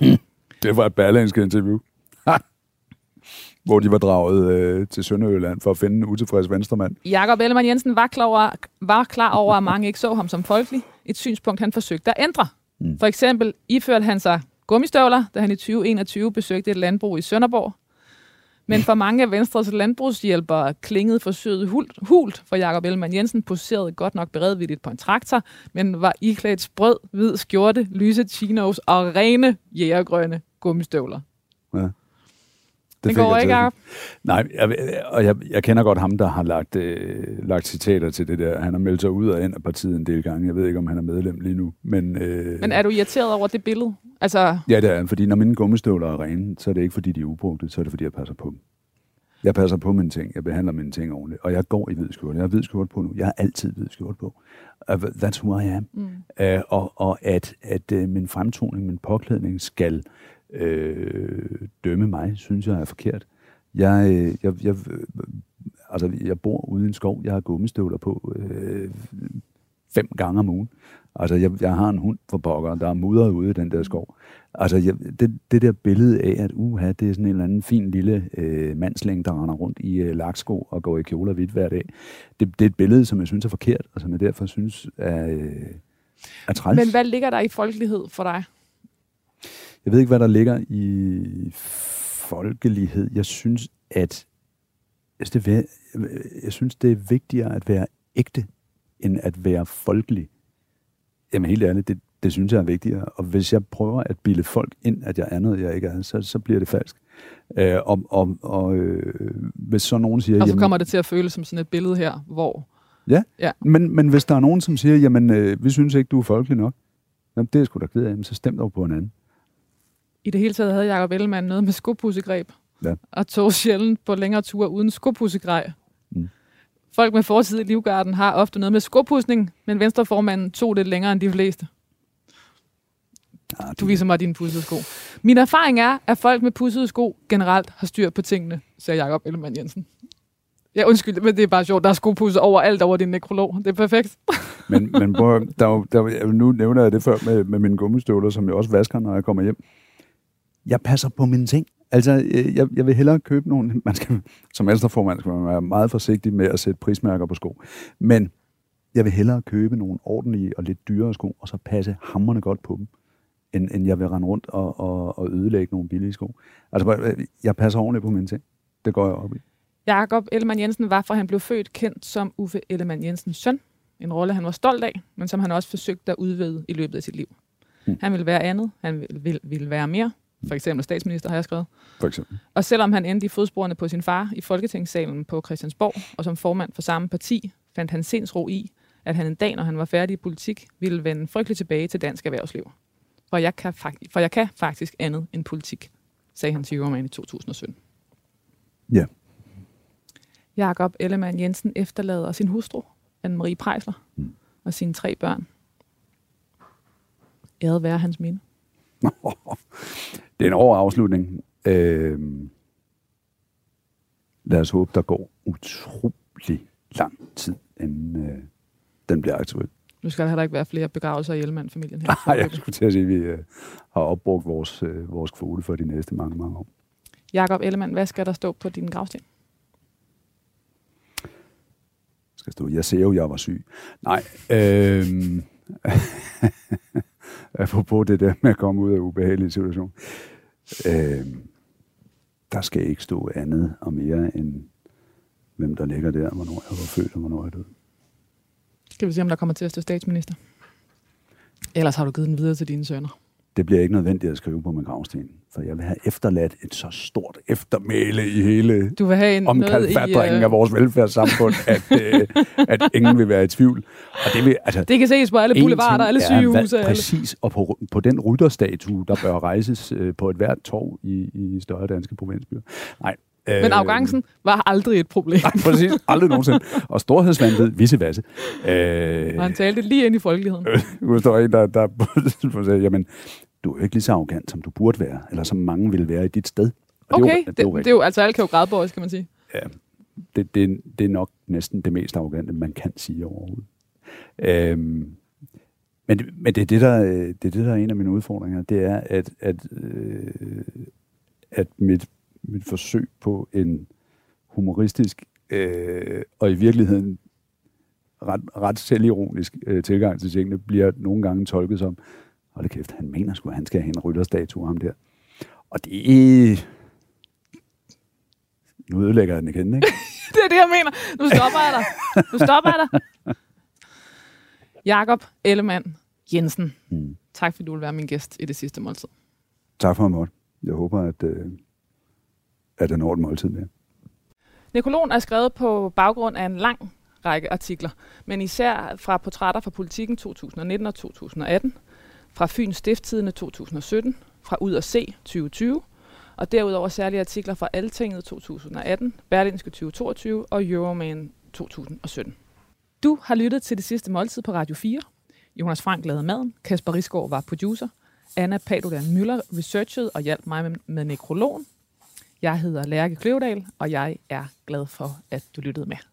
Det var et berlingske interview. Hvor de var draget øh, til Sønderjylland for at finde en utilfreds venstremand. Jakob Ellemann Jensen var klar, over, var klar over, at mange ikke så ham som folkelig. Et synspunkt, han forsøgte at ændre. Mm. For eksempel iførte han sig gummistøvler, da han i 2021 besøgte et landbrug i Sønderborg. Men for mange af Venstres landbrugshjælpere klingede forsøget hult, hult for Jakob Ellemann Jensen poserede godt nok beredvilligt på en traktor, men var iklædt sprød, hvid skjorte, lyse chinos og rene jægergrønne gummistøvler. Det, det fik går jeg ikke. Jacob? Nej, jeg, og jeg, jeg kender godt ham, der har lagt, øh, lagt citater til det der. Han har meldt sig ud og ind af partiet en del gange. Jeg ved ikke, om han er medlem lige nu. Men, øh, Men er du irriteret over det billede? Altså, Ja, det er han, fordi når mine gummistøvler er rene, så er det ikke, fordi de er ubrugte, så er det, fordi jeg passer på dem. Jeg passer på mine ting, jeg behandler mine ting ordentligt, og jeg går i hvid skjorte. Jeg har hvid skjorte på nu. Jeg har altid hvid skjorte på. Uh, that's who I am. mm. Uh, og, og at, at uh, min fremtoning, min påklædning skal øh, dømme mig, synes jeg er forkert. Jeg, øh, jeg, jeg, altså, jeg bor ude i en skov, jeg har gummistøvler på øh, fem gange om ugen. Altså, jeg, jeg har en hund for pokker, der er mudret ude i den der skov. Altså, jeg, det, det der billede af, at uha, det er sådan en eller anden fin lille øh, mandslæng, der render rundt i øh, laksko og går i kjole og hvidt hver dag, det, det er et billede, som jeg synes er forkert, og som jeg derfor synes er, øh, er træls. Men hvad ligger der i folkelighed for dig? Jeg ved ikke, hvad der ligger i folkelighed. Jeg synes, at jeg synes, det er, jeg synes, det er vigtigere at være ægte, end at være folkelig. Jamen helt ærligt, det, det synes jeg er vigtigere. Og hvis jeg prøver at bilde folk ind, at jeg er noget, jeg ikke er, så, så bliver det falsk. Øh, og og, og øh, hvis så nogen siger... Og så jamen- kommer det til at føles som sådan et billede her, hvor... men, men hvis der er nogen, som siger, jamen, øh, vi synes ikke, du er folkelig nok, jamen, det er sgu da ked af, så stem dog på en anden. I det hele taget havde Jacob Ellemann noget med skopussegreb. Ja. Og tog sjældent på længere ture uden skopussegrej. Mm. Folk med fortid i Livgarden har ofte noget med skopudsning, men venstreformanden tog det længere end de fleste. Ah, Du viser mig dine pudsede sko. Min erfaring er, at folk med pudsede sko generelt har styr på tingene, siger Jacob Ellemann Jensen. Ja, undskyld, men det er bare sjovt. Der er skopudser over over din nekrolog. Det er perfekt. Men, men prøv, der, er der, er nu nævner jeg det før med, med mine gummistøvler, som jeg også vasker, når jeg kommer hjem. Jeg passer på mine ting. Altså, øh, jeg, jeg vil hellere købe nogle... Man skal, som venstreformand skal man være meget forsigtig med at sætte prismærker på sko. Men jeg vil hellere købe nogle ordentlige og lidt dyrere sko, og så passe hammerne godt på dem, end, end jeg vil rende rundt og, og, og ødelægge nogle billige sko. Altså, prøv, jeg passer ordentligt på mine ting. Det går jeg op i. Jakob Ellemann Jensen var, fra han blev født, kendt som Uffe Ellemann Jensens søn. En rolle, han var stolt af, men som han også forsøgte at udvide i løbet af sit liv. Hmm. Han ville være andet, han ville, ville, ville være mere. For eksempel statsminister, har jeg skrevet. For eksempel. Og selvom han endte i fodsporene på sin far i Folketingssalen på Christiansborg, og som formand for samme parti, fandt han sindsro i, at han en dag, når han var færdig i politik, ville vende frygteligt tilbage til dansk erhvervsliv. For jeg kan, for jeg kan faktisk andet end politik, sagde han til Jørgen i 2017. Ja. Jakob Ellemann Jensen efterlader sin hustru, Anne-Marie Prejsler, Mm. og sine tre børn. Æret være hans minde. Det er en hård afslutning. Øh, lad os håbe, der går utrolig lang tid, inden øh, den bliver aktuel. Nu skal der heller ikke være flere begravelser i Ellemann-familien her. Nej, jeg skulle til at sige, at vi øh, har opbrugt vores, øh, vores kvote for de næste mange, mange år. Jakob Ellemann, hvad skal der stå på din gravsten? skal stå, jeg ser jo, jeg var syg. Nej, øh, apropos det der med at komme ud af ubehagelige situation. Øh, der skal ikke stå andet og mere end, hvem der ligger der, hvornår jeg var født og hvornår jeg død. Skal vi se, om der kommer til at stå statsminister? Ellers har du givet den videre til dine sønner. Det bliver ikke nødvendigt at skrive på min gravsten, for jeg vil have efterladt et så stort eftermæle i hele Du vil have en noget i... omkalfatringen øh, af vores velfærdssamfund, at, øh, at ingen vil være i tvivl. Og det, vil, altså, Det kan ses på alle boulevarder, alle er, sygehuse. hvad- Alle. Præcis, og på, på den rytterstatue, der bør rejses øh, på et hvert torv i, i større danske provinsbyer. Nej. Øh, Men arrogancen var aldrig et problem. Nej, præcis. Aldrig nogensinde. Og storhedsvandet, visevasse. Øh, Og han talte lige ind i folkeligheden. nu står en, der, der et tidspunkt sagde, jamen, du er jo ikke lige så arrogant, som du burde være, eller som mange ville være i dit sted. Og Okay, det, er jo, det, det, jo det, rigtigt. er jo, altså alle kan jo grædbøjes, kan man sige. Ja, det, det, det er nok næsten det mest arrogante, man kan sige overhovedet. Øhm, men, det- men det, er det, der, det er det, der er en af mine udfordringer, det er, at, at, øh, at mit, mit forsøg på en humoristisk øh, og i virkeligheden ret, ret selvironisk øh, tilgang til tingene, bliver nogle gange tolket som, hold kæft, han mener sgu, at han skal have en rytterstatue ham der. Og det. Nu ødelægger jeg den igen, ikke? Det er det, jeg mener. Nu stopper jeg dig. Nu stopper jeg dig. Jakob Ellemann Jensen. Mm. Tak, fordi du vil være min gæst i det sidste måltid. Tak for mig. Jeg håber, at, øh, at der når et måltid mere. Nekrolon er skrevet på baggrund af en lang række artikler, men især fra portrætter fra Politiken 2019 og 2018, fra Fyns Stifttidende 2017, fra Ud og Se 2020, og derudover særlige artikler fra Altinget 2018, Berlinske 2022 og Euroman 2017. Du har lyttet til det sidste måltid på Radio 4. Jonas Frank lavede maden, Kasper Risgaard var producer, Anna Paludan Møller researchede og hjalp mig med, med nekrologen. Jeg hedder Lærke Kløvedal, og jeg er glad for, at du lyttede med.